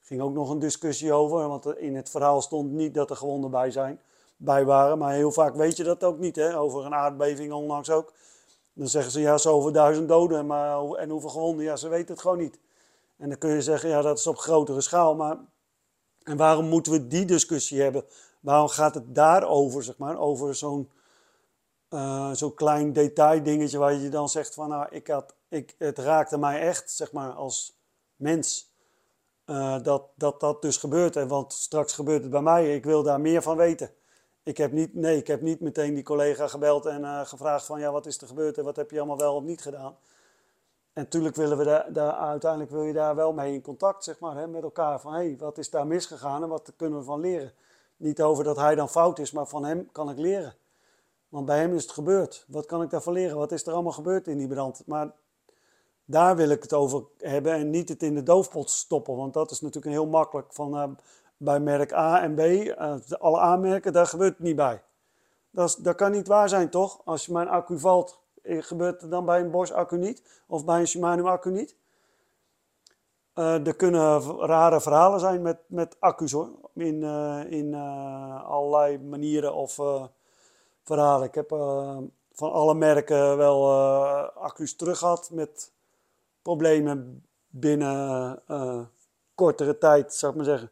Ging ook nog een discussie over. Want in het verhaal stond niet dat er gewonden bij, zijn, bij waren. Maar heel vaak weet je dat ook niet. Hè? Over een aardbeving onlangs ook. Dan zeggen ze ja, zoveel duizend doden. Maar, en hoeveel gewonden? Ja, ze weten het gewoon niet. En dan kun je zeggen, ja, dat is op grotere schaal. Maar en waarom moeten we die discussie hebben? Waarom gaat het daarover, zeg maar? Over zo'n uh, zo'n klein detaildingetje waar je dan zegt van, nou, ik had, ik, het raakte mij echt, zeg maar, als mens. Uh, dat, dat dat dus gebeurt. En want straks gebeurt het bij mij. Ik wil daar meer van weten. Ik heb niet, nee, ik heb niet meteen die collega gebeld en uh, gevraagd van, ja, wat is er gebeurd en wat heb je allemaal wel of niet gedaan. En natuurlijk willen we daar, daar, uiteindelijk wil je daar wel mee in contact, zeg maar, hè, met elkaar. Van, hey, wat is daar misgegaan en wat kunnen we van leren? Niet over dat hij dan fout is, maar van hem kan ik leren. Want bij hem is het gebeurd. Wat kan ik daarvan leren? Wat is er allemaal gebeurd in die brand? Maar daar wil ik het over hebben en niet het in de doofpot stoppen. Want dat is natuurlijk heel makkelijk. Van, uh, bij merk A en B, uh, alle aanmerken, daar gebeurt het niet bij. Dat, dat kan niet waar zijn, toch? Als mijn accu valt, eh, gebeurt het dan bij een Bosch accu niet? Of bij een Shimano accu niet? Er kunnen rare verhalen zijn met, met accu's hoor. In, in allerlei manieren of verhalen. Ik heb van alle merken wel accu's terug gehad met problemen binnen kortere tijd, zou ik maar zeggen.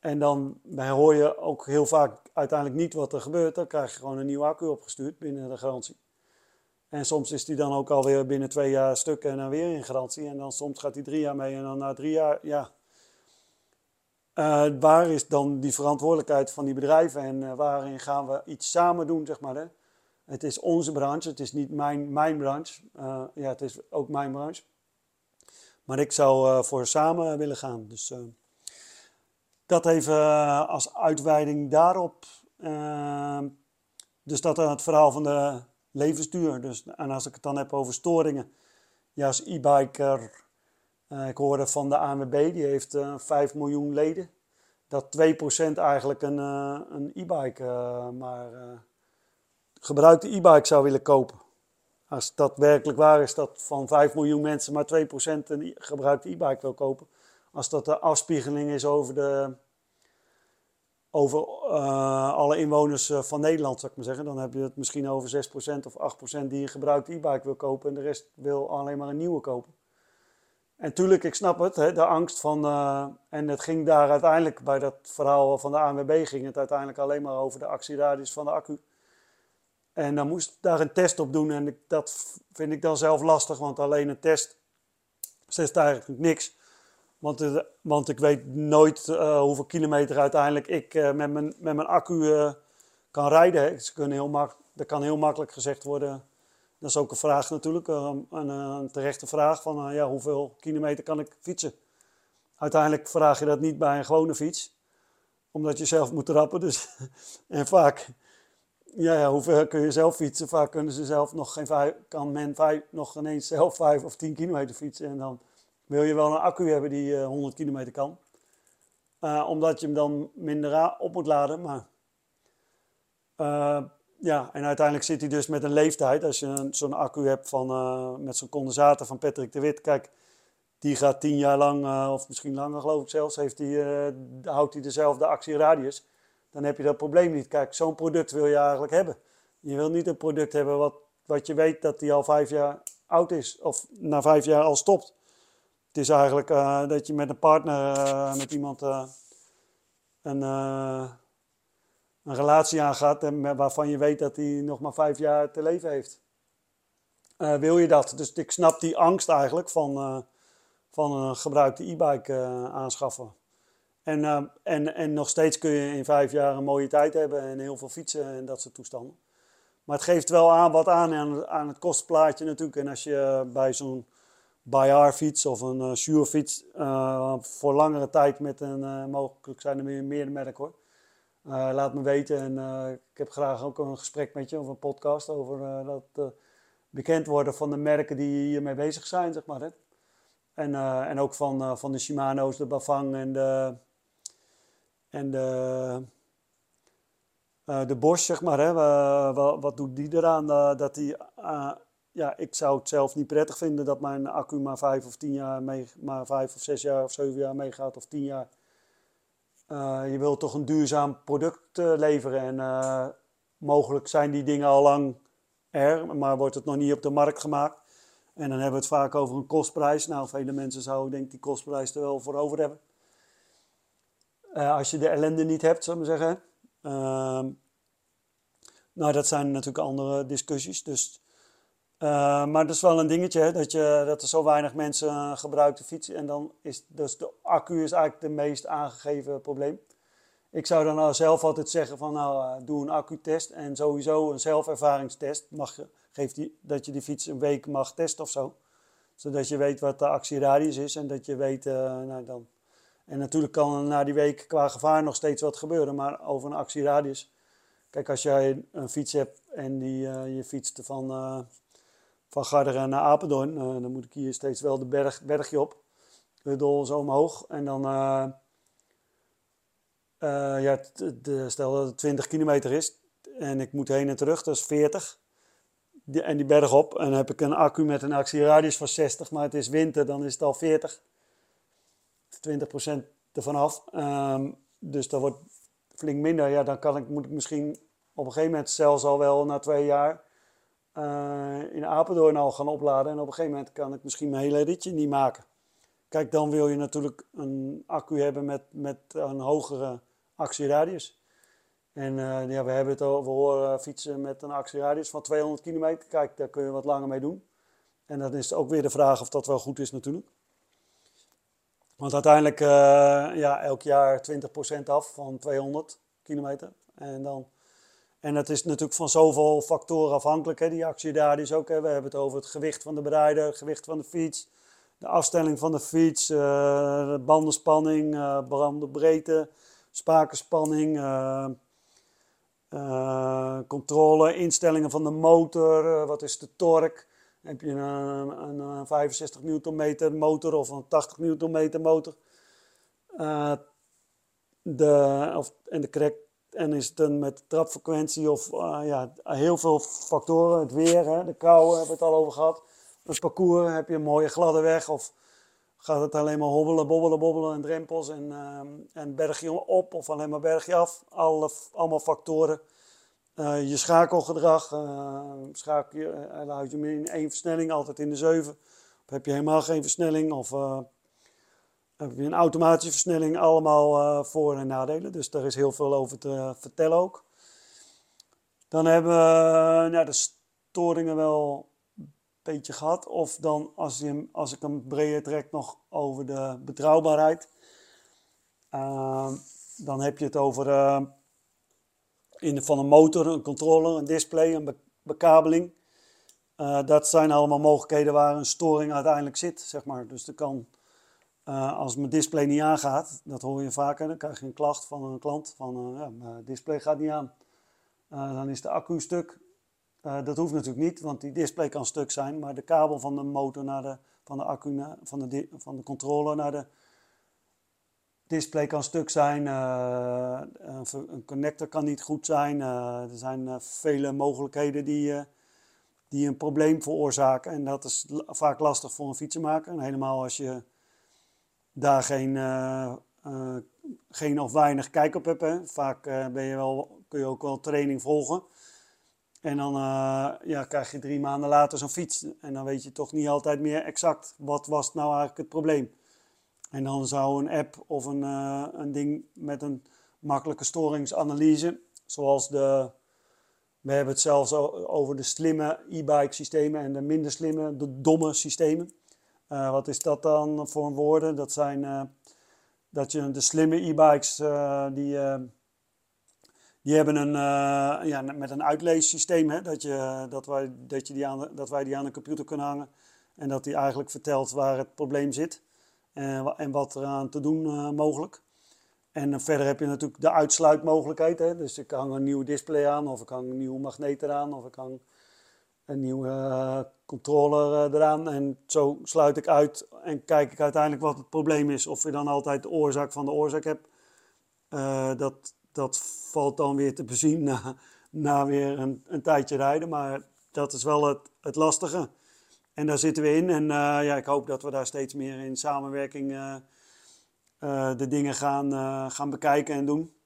En dan hoor je ook heel vaak uiteindelijk niet wat er gebeurt. Dan krijg je gewoon een nieuwe accu opgestuurd binnen de garantie. En soms is die dan ook alweer binnen twee jaar stuk en dan weer in garantie. En dan soms gaat hij drie jaar mee en dan na drie jaar, ja. Uh, waar is dan die verantwoordelijkheid van die bedrijven en uh, waarin gaan we iets samen doen, zeg maar. Hè? Het is onze branche, het is niet mijn, mijn branche. Uh, ja, het is ook mijn branche. Maar ik zou voor samen willen gaan. Dus dat even als uitweiding daarop. dus dat het verhaal van de levensduur. Dus, en als ik het dan heb over storingen, ja, als e-biker, ik hoorde van de ANWB, die heeft uh, eh, 5 miljoen leden, dat 2% eigenlijk een, uh, een e-bike, maar gebruikte e-bike zou willen kopen. Als dat werkelijk waar is, dat van 5 miljoen mensen maar 2% een gebruikte e-bike wil kopen. Als dat de afspiegeling is over de, over eh, alle inwoners eh, van Nederland, zou ik maar zeggen. Dan heb je het misschien over 6% of 8% die een gebruikte e-bike wil kopen en de rest wil alleen maar een nieuwe kopen. En tuurlijk, ik snap het, hè, de angst van. Uh, en het ging daar uiteindelijk, bij dat verhaal van de ANWB, ging het uiteindelijk alleen maar over de actieradius van de accu. En dan moest daar een test op doen. En dat vind ik dan zelf lastig, want alleen een test zegt eigenlijk niks. Want, uh, want ik weet nooit uh, hoeveel kilometer uiteindelijk ik met, mijn, met mijn accu kan rijden. Heel mak dat kan heel makkelijk gezegd worden dat is ook een vraag natuurlijk, eh, een, een terechte vraag van eh, ja, hoeveel kilometer kan ik fietsen? Uiteindelijk vraag je dat niet bij een gewone fiets, omdat je zelf moet trappen. Dus, en vaak, ja, ja, hoeveel kun je zelf fietsen? Vaak kunnen ze zelf nog geen kan men vijf, nog ineens zelf vijf of tien kilometer fietsen. En dan wil je wel een accu hebben die uh, 100 kilometer kan. Omdat je hem dan minder op moet laden. Maar ja, en uiteindelijk zit hij dus met een leeftijd. Als je zo'n accu hebt van, uh, met zo'n condensator van Patrick de Wit. Kijk, die gaat tien jaar lang, uh, of misschien langer geloof ik zelfs, heeft die, uh, houdt hij dezelfde actieradius. Dan heb je dat probleem niet. Kijk, zo'n product wil je eigenlijk hebben. Je wil niet een product hebben wat, wat je weet dat die al vijf jaar oud is. Of na vijf jaar al stopt. Het is eigenlijk dat je met een partner, met iemand een een relatie aangaat en waarvan je weet dat hij nog maar vijf jaar te leven heeft. Uh, wil je dat? Dus ik snap die angst eigenlijk van, uh, van een gebruikte e-bike uh, aanschaffen. En, en, en nog steeds kun je in vijf jaar een mooie tijd hebben en heel veel fietsen en dat soort toestanden. Maar het geeft wel aan wat aan aan, het kostplaatje natuurlijk. En als je bij zo'n Bayard fiets of een Shure fiets voor langere tijd met een, mogelijk zijn er meer, meer merken hoor laat me weten. En uh, ik heb graag ook een gesprek met je of een podcast over uh, dat bekend worden van de merken die hiermee bezig zijn, zeg maar. Hè. En, en ook van, van de Shimano's, de Bafang en de, en de, de Bosch, zeg maar. Hè. wat, wat doet die eraan? dat die, ja, ik zou het zelf niet prettig vinden dat mijn accu maar vijf of tien jaar mee, maar vijf of zes jaar of zeven jaar meegaat of tien jaar. Uh, je wilt toch een duurzaam product uh, leveren. En uh, mogelijk zijn die dingen al lang er, maar wordt het nog niet op de markt gemaakt. En dan hebben we het vaak over een kostprijs. Nou, vele mensen zouden denk ik die kostprijs er wel voor over hebben. als je de ellende niet hebt, zou ik maar zeggen. Ehm, nou, dat zijn natuurlijk andere discussies. Dus uh, maar dat is wel een dingetje, hè, dat, je, dat er zo weinig mensen uh, gebruiken de fiets. En dan is dus de accu is eigenlijk de meest aangegeven probleem. Ik zou dan nou zelf altijd zeggen van nou, uh, doe een accutest en sowieso een zelfervaringstest. Mag je, die, dat je die fiets een week mag testen of zo. Zodat je weet wat de actieradius is en dat je weet, nou dan... En natuurlijk kan er na die week qua gevaar nog steeds wat gebeuren, maar over een actieradius... Kijk, als jij een fiets hebt en die, je fietst van van Garderen naar Apeldoorn. Uh, dan moet ik hier steeds wel de berg, bergje op. Huddel zo omhoog. En dan, uh, uh, ja, stel dat het 20 kilometer is en ik moet heen en terug, dat is 40. Die, en die berg op. En dan heb ik een accu met een actieradius van 60, maar het is winter, dan is het al 40. 20% ervan af. Um, dus dat wordt flink minder. Ja, dan kan ik, moet ik misschien op een gegeven moment zelfs al wel na twee jaar uh, in Apeldoorn al gaan opladen. En op een gegeven moment kan ik misschien mijn hele ritje niet maken. Kijk, dan wil je natuurlijk een accu hebben met, met een hogere actieradius. En uh, ja, we hebben het over horen fietsen met een actieradius van 200 kilometer. Kijk, daar kun je wat langer mee doen. En dan is ook weer de vraag of dat wel goed is natuurlijk. Want uiteindelijk, uh, ja, elk jaar 20% af van 200 kilometer. En dan en dat is natuurlijk van zoveel factoren afhankelijk, hè, die actie daar. is ook, hè, we hebben het over het gewicht van de bereider, het gewicht van de fiets, de afstelling van de fiets, de bandenspanning, uh, bandenbreedte, spakenspanning, uh, controle, instellingen van de motor, wat is de torque. Heb je een, een, 65 Nm motor of een 80 Nm motor. de, en de en is het dan met trapfrequentie of uh, ja, heel veel factoren. Het weer, hè, de kou hebben we het al over gehad. Het parcours, heb je een mooie gladde weg of gaat het alleen maar hobbelen, bobbelen, bobbelen en drempels en, uh, en bergje op of alleen maar bergje af. Alle, allemaal factoren. Uh, je schakelgedrag, schakel je, houd je in één versnelling, altijd in de 7. Of heb je helemaal geen versnelling of heb je een automatische versnelling, allemaal voor- en nadelen. Dus daar is heel veel over te vertellen ook. Dan hebben we nou, de storingen wel een beetje gehad. Of dan, als, je, als ik hem breder trek, nog over de betrouwbaarheid. Uh, dan heb je het over uh, in de, van een motor, een controller, een display, een be bekabeling. Uh, dat zijn allemaal mogelijkheden waar een storing uiteindelijk zit, zeg maar. Dus er kan, als mijn display niet aangaat, dat hoor je vaker, dan krijg je een klacht van een klant van, ja, mijn display gaat niet aan. dan is de accu stuk, dat hoeft natuurlijk niet, want die display kan stuk zijn, maar de kabel van de motor naar de, van de accu, naar, van, de, van de controller naar de display kan stuk zijn. Een connector kan niet goed zijn. Er zijn vele mogelijkheden die, die een probleem veroorzaken. En dat is vaak lastig voor een fietsenmaker. En helemaal als je daar geen, geen of weinig kijk op hebt. Hè. Vaak ben je wel, kun je ook wel training volgen. En dan uh, ja, krijg je drie maanden later zo'n fiets. En dan weet je toch niet altijd meer exact wat was nou eigenlijk het probleem. En dan zou een app of een, uh, een ding met een makkelijke storingsanalyse, zoals de, we hebben het zelfs over de slimme e-bike systemen en de minder slimme, de domme systemen. Uh, wat is dat dan voor woorden? Dat zijn dat je de slimme e-bikes die die hebben een, ja, met een uitleessysteem, hè, dat, je, dat, wij, dat, je die aan, dat wij die aan de computer kunnen hangen. En dat die eigenlijk vertelt waar het probleem zit en, en wat eraan te doen mogelijk. En verder heb je natuurlijk de uitsluitmogelijkheid. Hè. Dus ik hang een nieuw display aan, of ik hang een nieuwe magneet eraan, of ik hang een nieuwe controller eraan. En zo sluit ik uit en kijk ik uiteindelijk wat het probleem is. Of je dan altijd de oorzaak van de oorzaak hebt. dat, dat valt dan weer te bezien na, na weer een, een tijdje rijden. Maar dat is wel het, het lastige. En daar zitten we in. En uh, ja, ik hoop dat we daar steeds meer in samenwerking de dingen gaan, gaan bekijken en doen.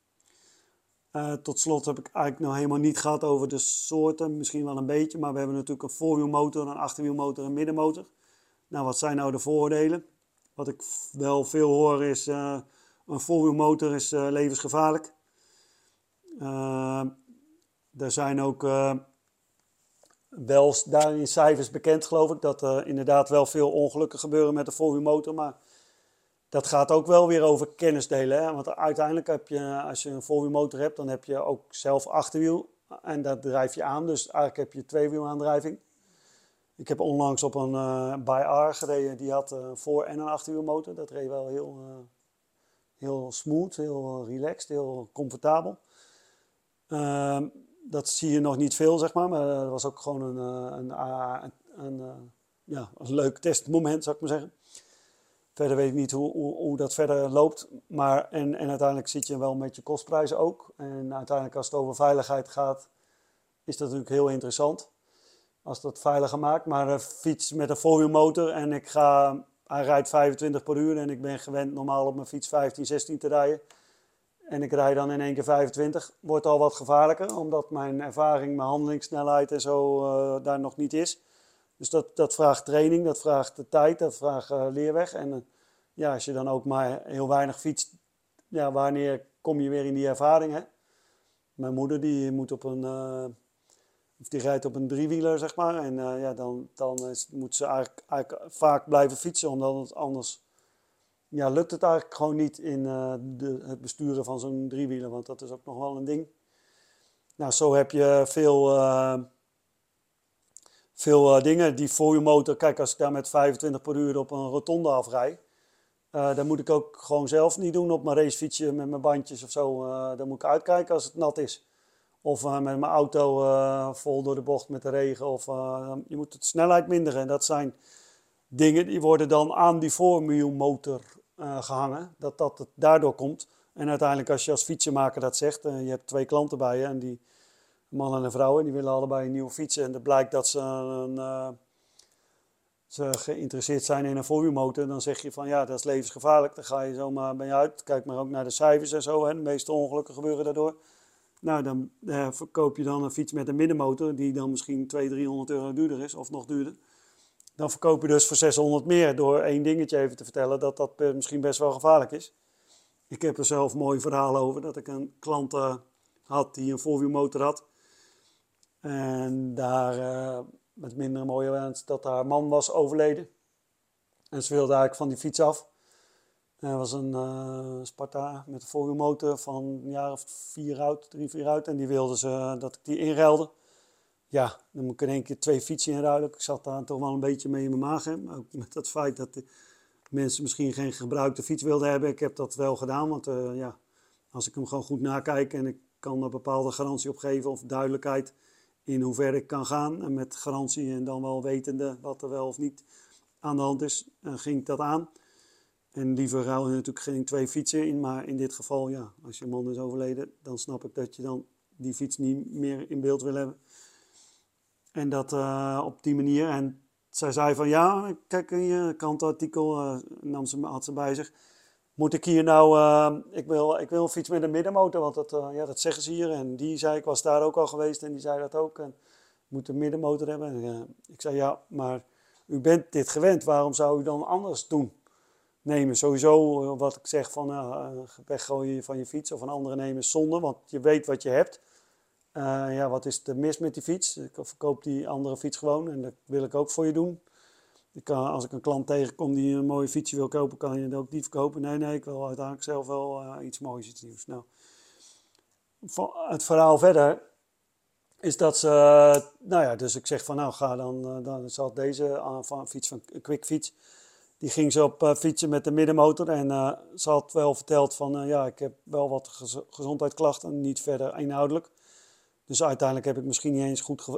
Tot slot heb ik eigenlijk nog helemaal niet gehad over de soorten. Misschien wel een beetje. Maar we hebben natuurlijk een voorwielmotor, een achterwielmotor en een middenmotor. Nou, wat zijn nou de voordelen? Wat ik wel veel hoor is... een voorwielmotor is levensgevaarlijk. Uh, er zijn ook uh, wel daarin cijfers bekend, geloof ik, dat er inderdaad wel veel ongelukken gebeuren met de voorwielmotor. Maar dat gaat ook wel weer over kennis delen. Hè? Want uiteindelijk heb je, als je een voorwielmotor hebt, dan heb je ook zelf achterwiel. En dat drijf je aan. Dus eigenlijk heb je tweewielaandrijving. Ik heb onlangs op een uh, by R gereden. Die had een voor- en een achterwielmotor. Dat reed wel heel, uh, heel smooth, heel relaxed, heel comfortabel. Uh, dat zie je nog niet veel, zeg maar. Maar dat was ook gewoon een, eh, een, een, een, eh, ja, een leuk testmoment, zou ik maar zeggen. Verder weet ik niet hoe, hoe, dat verder loopt. Maar, en, en uiteindelijk zit je wel met je kostprijzen ook. En uiteindelijk als het over veiligheid gaat, is dat natuurlijk heel interessant. Als dat veiliger maakt. Maar een fiets met een voorwielmotor en ik ga, hij rijdt 25 per uur en ik ben gewend normaal op mijn fiets 15, 16 te rijden en ik rijd dan in één keer 25, wordt al wat gevaarlijker, omdat mijn ervaring, mijn handelingssnelheid en zo uh, daar nog niet is. Dus dat, dat vraagt training, dat vraagt de tijd, dat vraagt uh, leerweg. En uh, ja, als je dan ook maar heel weinig fietst, ja, wanneer kom je weer in die ervaring? Mijn moeder die moet op een, of die rijdt op een driewieler, zeg maar. En ja, dan, dan moet ze eigenlijk, eigenlijk vaak blijven fietsen, omdat het anders ja, lukt het eigenlijk gewoon niet in de, het besturen van zo'n driewieler, want dat is ook nog wel een ding. Nou, zo heb je veel, veel uh, dingen. Die voor je motor, kijk, als ik daar met 25 per uur op een rotonde afrij, dan moet ik ook gewoon zelf niet doen op mijn racefietsje met mijn bandjes of zo. dan moet ik uitkijken als het nat is. Of met mijn auto vol door de bocht met de regen. Of je moet de snelheid minderen. Dat zijn dingen die worden dan aan die voorwielmotor uh, gehangen, dat dat het daardoor komt. En uiteindelijk als je als fietsenmaker dat zegt, uh, je hebt twee klanten bij je en die man en een vrouw, en die willen allebei een nieuwe fiets. En het blijkt dat ze een, uh, ze geïnteresseerd zijn in een voorwielmotor, dan zeg je van ja, dat is levensgevaarlijk. Dan ga je zomaar bij je uit. Kijk maar ook naar de cijfers en zo. Hè. De meeste ongelukken gebeuren daardoor. Nou, dan eh, verkoop je dan een fiets met een middenmotor, die dan misschien 200, 300 euro duurder is, of nog duurder. Dan verkoop je dus voor 600 meer door één dingetje even te vertellen dat dat misschien best wel gevaarlijk is. Ik heb er zelf mooi verhaal over, dat ik een klant had die een voorwielmotor had. En daar uh, met minder mooie wens dat haar man was overleden. En ze wilde eigenlijk van die fiets af. Er was een uh, Sparta met een voorwielmotor van een jaar of vier oud, drie, vier oud. En die wilden ze dat ik die inruilde. Ja, dan moet ik in één keer twee fietsen inruilen. Ik zat daar toch wel een beetje mee in mijn maag. Hè. Ook met het feit dat mensen misschien geen gebruikte fiets wilden hebben. Ik heb dat wel gedaan, want ja, als ik hem gewoon goed nakijk en ik kan er bepaalde garantie op geven of duidelijkheid in hoeverre ik kan gaan. En met garantie en dan wel wetende wat er wel of niet aan de hand is, ging ik dat aan. En liever ruil je natuurlijk geen twee fietsen in, maar in dit geval, ja, als je man is overleden, dan snap ik dat je dan die fiets niet meer in beeld wil hebben. En dat uh, op die manier. En zij zei van ja, kijk in je krantartikel, uh, nam ze, had ze bij zich. Moet ik hier nou, uh, ik, wil, ik wil een fiets met een middenmotor, want dat, ja, dat zeggen ze hier. En die zei, ik was daar ook al geweest en die zei dat ook. En moet een middenmotor hebben. En, ik zei ja, maar u bent dit gewend, waarom zou u dan anders doen? nemen. Sowieso eh, wat ik zeg van weggooien van je fiets of een andere nemen zonde, want je weet wat je hebt. Ja, wat is er mis met die fiets? Ik verkoop die andere fiets gewoon en dat wil ik ook voor je doen. Kan, als ik een klant tegenkom die een mooie fietsje wil kopen, kan je dat ook niet verkopen. Nee, nee, ik wil uiteindelijk zelf wel uh, iets moois, iets nieuws. Nou, het verhaal verder is dat ze, nou ja, dus ik zeg van nou ga dan, dan zal deze van fiets van Quick Fiets die ging ze op fietsen met de middenmotor. En uh, ze had wel verteld van, ja, ik heb wel wat gez gezondheidsklachten, niet verder inhoudelijk. Dus uiteindelijk heb ik misschien niet eens goed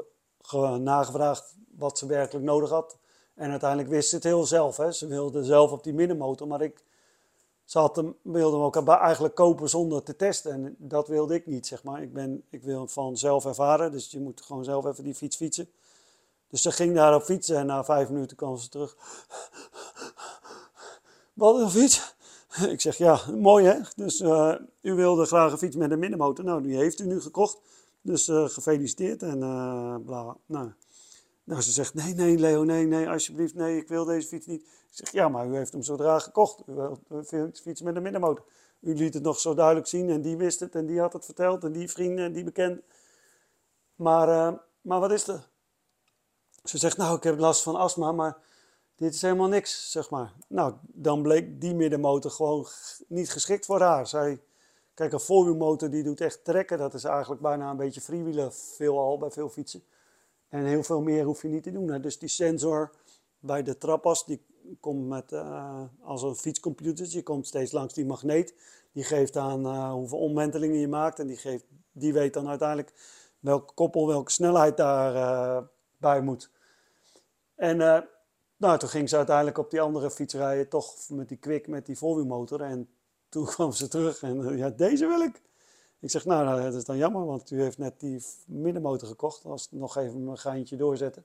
nagevraagd wat ze werkelijk nodig had. En uiteindelijk wist ze het heel zelf. Hè. Ze wilde zelf op die middenmotor, maar ik ze had hem, wilde hem ook eigenlijk kopen zonder te testen. En dat wilde ik niet, zeg maar. Ik, ben, ik wil van zelf ervaren, dus je moet gewoon zelf even die fiets fietsen. Dus ze ging daar op fietsen en na vijf minuten kwam ze terug. Wat een fiets? Ik zeg ja, mooi hè. Dus uh, u wilde graag een fiets met een middenmotor. Nou, die heeft u nu gekocht. Dus uh, gefeliciteerd en uh, bla. Nou. Nou, ze zegt nee, nee, Leo, nee, nee, alsjeblieft, nee, ik wil deze fiets niet. Ik zeg ja, maar u heeft hem zodra gekocht. U wilt een fiets met een middenmotor. U liet het nog zo duidelijk zien en die wist het en die had het verteld en die vrienden en die bekend. Maar, maar wat is er? Ze zegt, nou, ik heb last van astma, maar dit is helemaal niks, zeg maar. Nou, dan bleek die middenmotor gewoon niet geschikt voor haar. Zij, kijk, een voorwielmotor die doet echt trekken. Dat is eigenlijk bijna een beetje freewheelen, veelal bij veel fietsen. En heel veel meer hoef je niet te doen. Hè. Dus die sensor bij de trappas, die komt met, uh, als een fietscomputer. Je komt steeds langs die magneet. Die geeft aan uh, hoeveel omwentelingen je maakt. En die, geeft, die weet dan uiteindelijk welke koppel, welke snelheid daarbij uh, bij moet. En nou, toen ging ze uiteindelijk op die andere fiets rijden, toch met die kwik, met die voorwielmotor. En toen kwam ze terug en ja, deze wil ik. Ik zeg, nou, nou, dat is dan jammer, want u heeft net die middenmotor gekocht. Als nog even een geintje doorzetten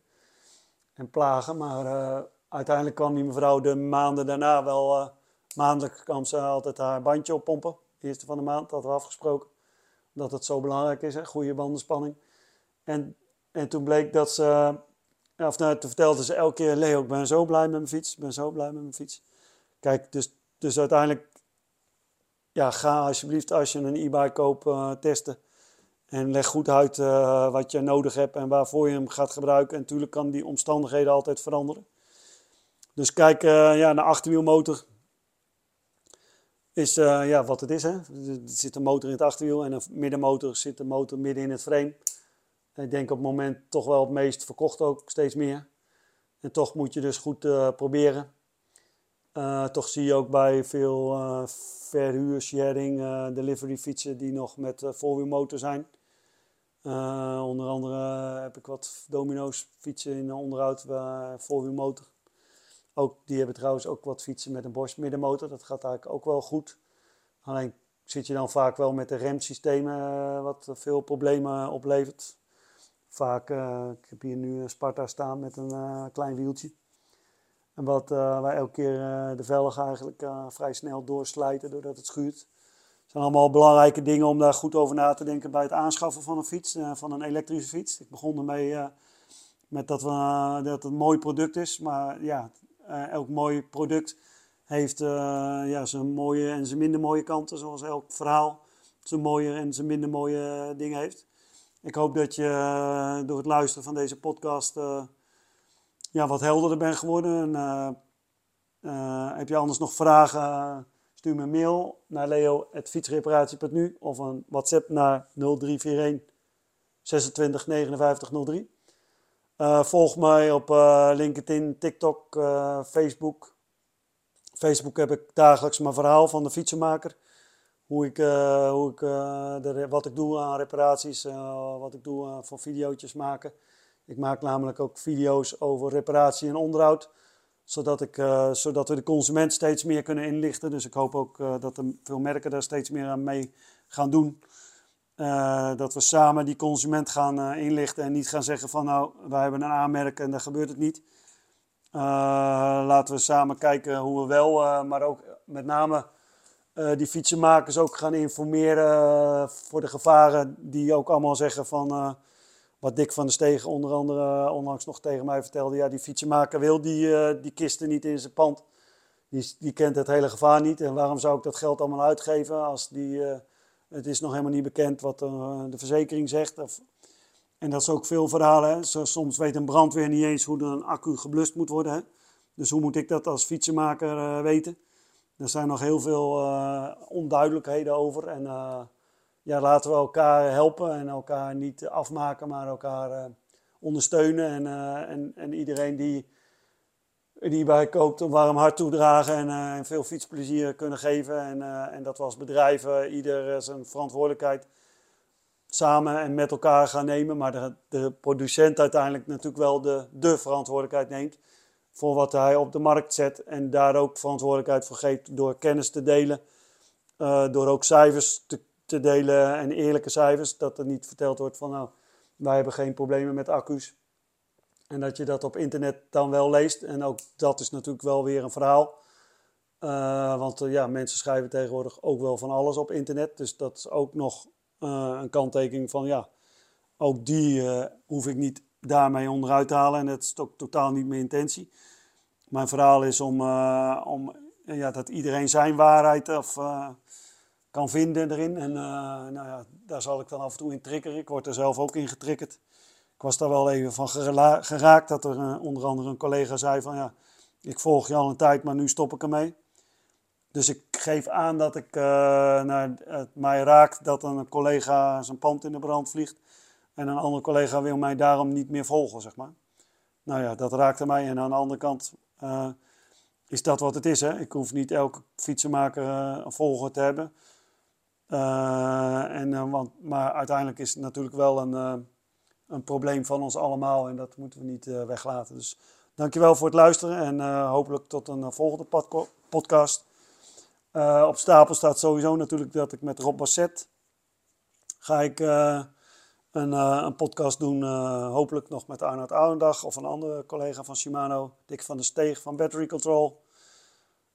en plagen. Maar uh, uiteindelijk kwam die mevrouw de maanden daarna wel... maandelijk kwam ze altijd haar bandje oppompen. Eerste van de maand, hadden we afgesproken. Dat het zo belangrijk is, goede bandenspanning. En, en toen bleek dat ze of nou, toen vertelde ze elke keer, Leo, ik ben zo blij met mijn fiets, ik ben zo blij met mijn fiets. Kijk, dus, dus uiteindelijk, ja, ga alsjeblieft als je een e-bike koopt uh, testen. En leg goed uit uh, wat je nodig hebt en waarvoor je hem gaat gebruiken. En natuurlijk kan die omstandigheden altijd veranderen. Dus kijk uh, ja, naar achterwielmotor. Is ja, wat het is. Hè. Er zit een motor in het achterwiel en een middenmotor zit de motor midden in het frame. Ik denk op het moment toch wel het meest verkocht ook steeds meer. En toch moet je dus goed proberen. Uh, toch zie je ook bij veel uh, verhuur, sharing, delivery fietsen die nog met voorwielmotor zijn. onder andere heb ik wat domino's fietsen in onderhoud voorwielmotor. Ook, die hebben trouwens ook wat fietsen met een Bosch middenmotor. Dat gaat eigenlijk ook wel goed. Alleen zit je dan vaak wel met de remsystemen wat veel problemen oplevert. Vaak, ik heb hier nu Sparta staan met een klein wieltje. En wat wij elke keer de velgen eigenlijk vrij snel doorslijten doordat het schuurt. Het zijn allemaal belangrijke dingen om daar goed over na te denken bij het aanschaffen van een fiets, van een elektrische fiets. Ik begon ermee met dat, we, dat het een mooi product is, maar ja, elk mooi product heeft ja, zijn mooie en zijn minder mooie kanten, zoals elk verhaal zijn mooie en zijn minder mooie dingen heeft. Ik hoop dat je eh, door het luisteren van deze podcast ja, wat helderder bent geworden. En, uh, heb je anders nog vragen? Stuur me een mail naar leo.fietsreparatie.nu of een WhatsApp naar 0341 26 59 03. volg mij op LinkedIn, TikTok, Facebook. Facebook heb ik dagelijks mijn verhaal van de fietsenmaker hoe ik, uh, hoe ik uh, wat ik doe aan reparaties, uh, wat ik doe voor video's maken. Ik maak namelijk ook video's over reparatie en onderhoud, zodat, ik, zodat we de consument steeds meer kunnen inlichten. Dus ik hoop ook dat er veel merken daar steeds meer aan mee gaan doen. dat we samen die consument gaan inlichten en niet gaan zeggen van nou, wij hebben een aanmerk en daar gebeurt het niet. laten we samen kijken hoe we wel, maar ook met name die fietsenmakers ook gaan informeren voor de gevaren. Die ook allemaal zeggen van, wat Dick van der Stegen onder andere onlangs nog tegen mij vertelde. Ja, die fietsenmaker wil die, die kisten niet in zijn pand. Die, die kent het hele gevaar niet. En waarom zou ik dat geld allemaal uitgeven als die... het is nog helemaal niet bekend wat de verzekering zegt. Of, en dat is ook veel verhalen. Hè. Soms weet een brandweer niet eens hoe een accu geblust moet worden. Hè. Dus hoe moet ik dat als fietsenmaker weten? Er zijn nog heel veel onduidelijkheden over. En ja, laten we elkaar helpen en elkaar niet afmaken, maar elkaar uh, ondersteunen. En, en, en iedereen die, die bij koopt een warm hart toedragen en, en veel fietsplezier kunnen geven. En, en dat we als bedrijven ieder zijn verantwoordelijkheid samen en met elkaar gaan nemen. Maar de, de producent uiteindelijk natuurlijk wel de, de verantwoordelijkheid neemt voor wat hij op de markt zet en daar ook verantwoordelijkheid voor geeft door kennis te delen, door ook cijfers te, te, delen en eerlijke cijfers, dat er niet verteld wordt van nou, wij hebben geen problemen met accu's. En dat je dat op internet dan wel leest en ook dat is natuurlijk wel weer een verhaal. Uh, want uh, ja, mensen schrijven tegenwoordig ook wel van alles op internet, dus dat is ook nog een kanttekening van ja, ook die hoef ik niet daarmee onderuit te halen en dat is ook totaal niet mijn intentie. Mijn verhaal is om, om ja, dat iedereen zijn waarheid of, kan vinden erin. En uh, nou ja, daar zal ik dan af en toe in triggeren. Ik word er zelf ook in getriggerd. Ik was daar wel even van geraakt dat er onder andere een collega zei van ja, ik volg je al een tijd, maar nu stop ik ermee. Dus ik geef aan dat ik, nou, het mij raakt dat een collega zijn pand in de brand vliegt. En een andere collega wil mij daarom niet meer volgen, zeg maar. Nou ja, dat raakte mij. En aan de andere kant uh, is dat wat het is. Hè? Ik hoef niet elke fietsenmaker uh, een volger te hebben. Uh, en, want, maar uiteindelijk is het natuurlijk wel een, een probleem van ons allemaal. En dat moeten we niet weglaten. Dus dankjewel voor het luisteren. En hopelijk tot een volgende podcast. op stapel staat sowieso natuurlijk dat ik met Rob Basset ga ik een, een podcast doen, hopelijk nog met Arnoud Ouwendag of een andere collega van Shimano, Dick van der Steeg van Battery Control.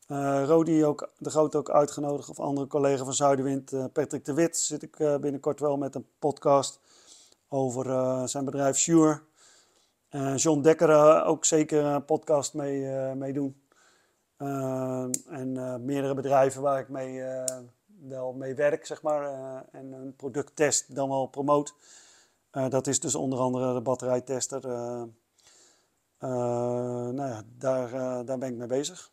Uh, Rodi ook, de Groot ook uitgenodigd, of andere collega van Zuiderwind, Patrick de Wit, zit ik binnenkort wel met een podcast over zijn bedrijf Sure. John Dekker ook zeker een podcast mee, doen. en meerdere bedrijven waar ik mee, wel mee werk, zeg maar, en een product test dan wel promote. Dat is dus onder andere de batterijtester. Nou ja, daar, daar ben ik mee bezig.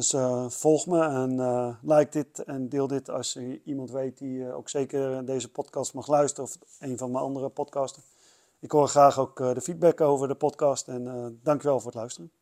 Dus volg me en like dit en deel dit als je iemand weet die ook zeker deze podcast mag luisteren of een van mijn andere podcasten. Ik hoor graag ook de feedback over de podcast en dankjewel voor het luisteren.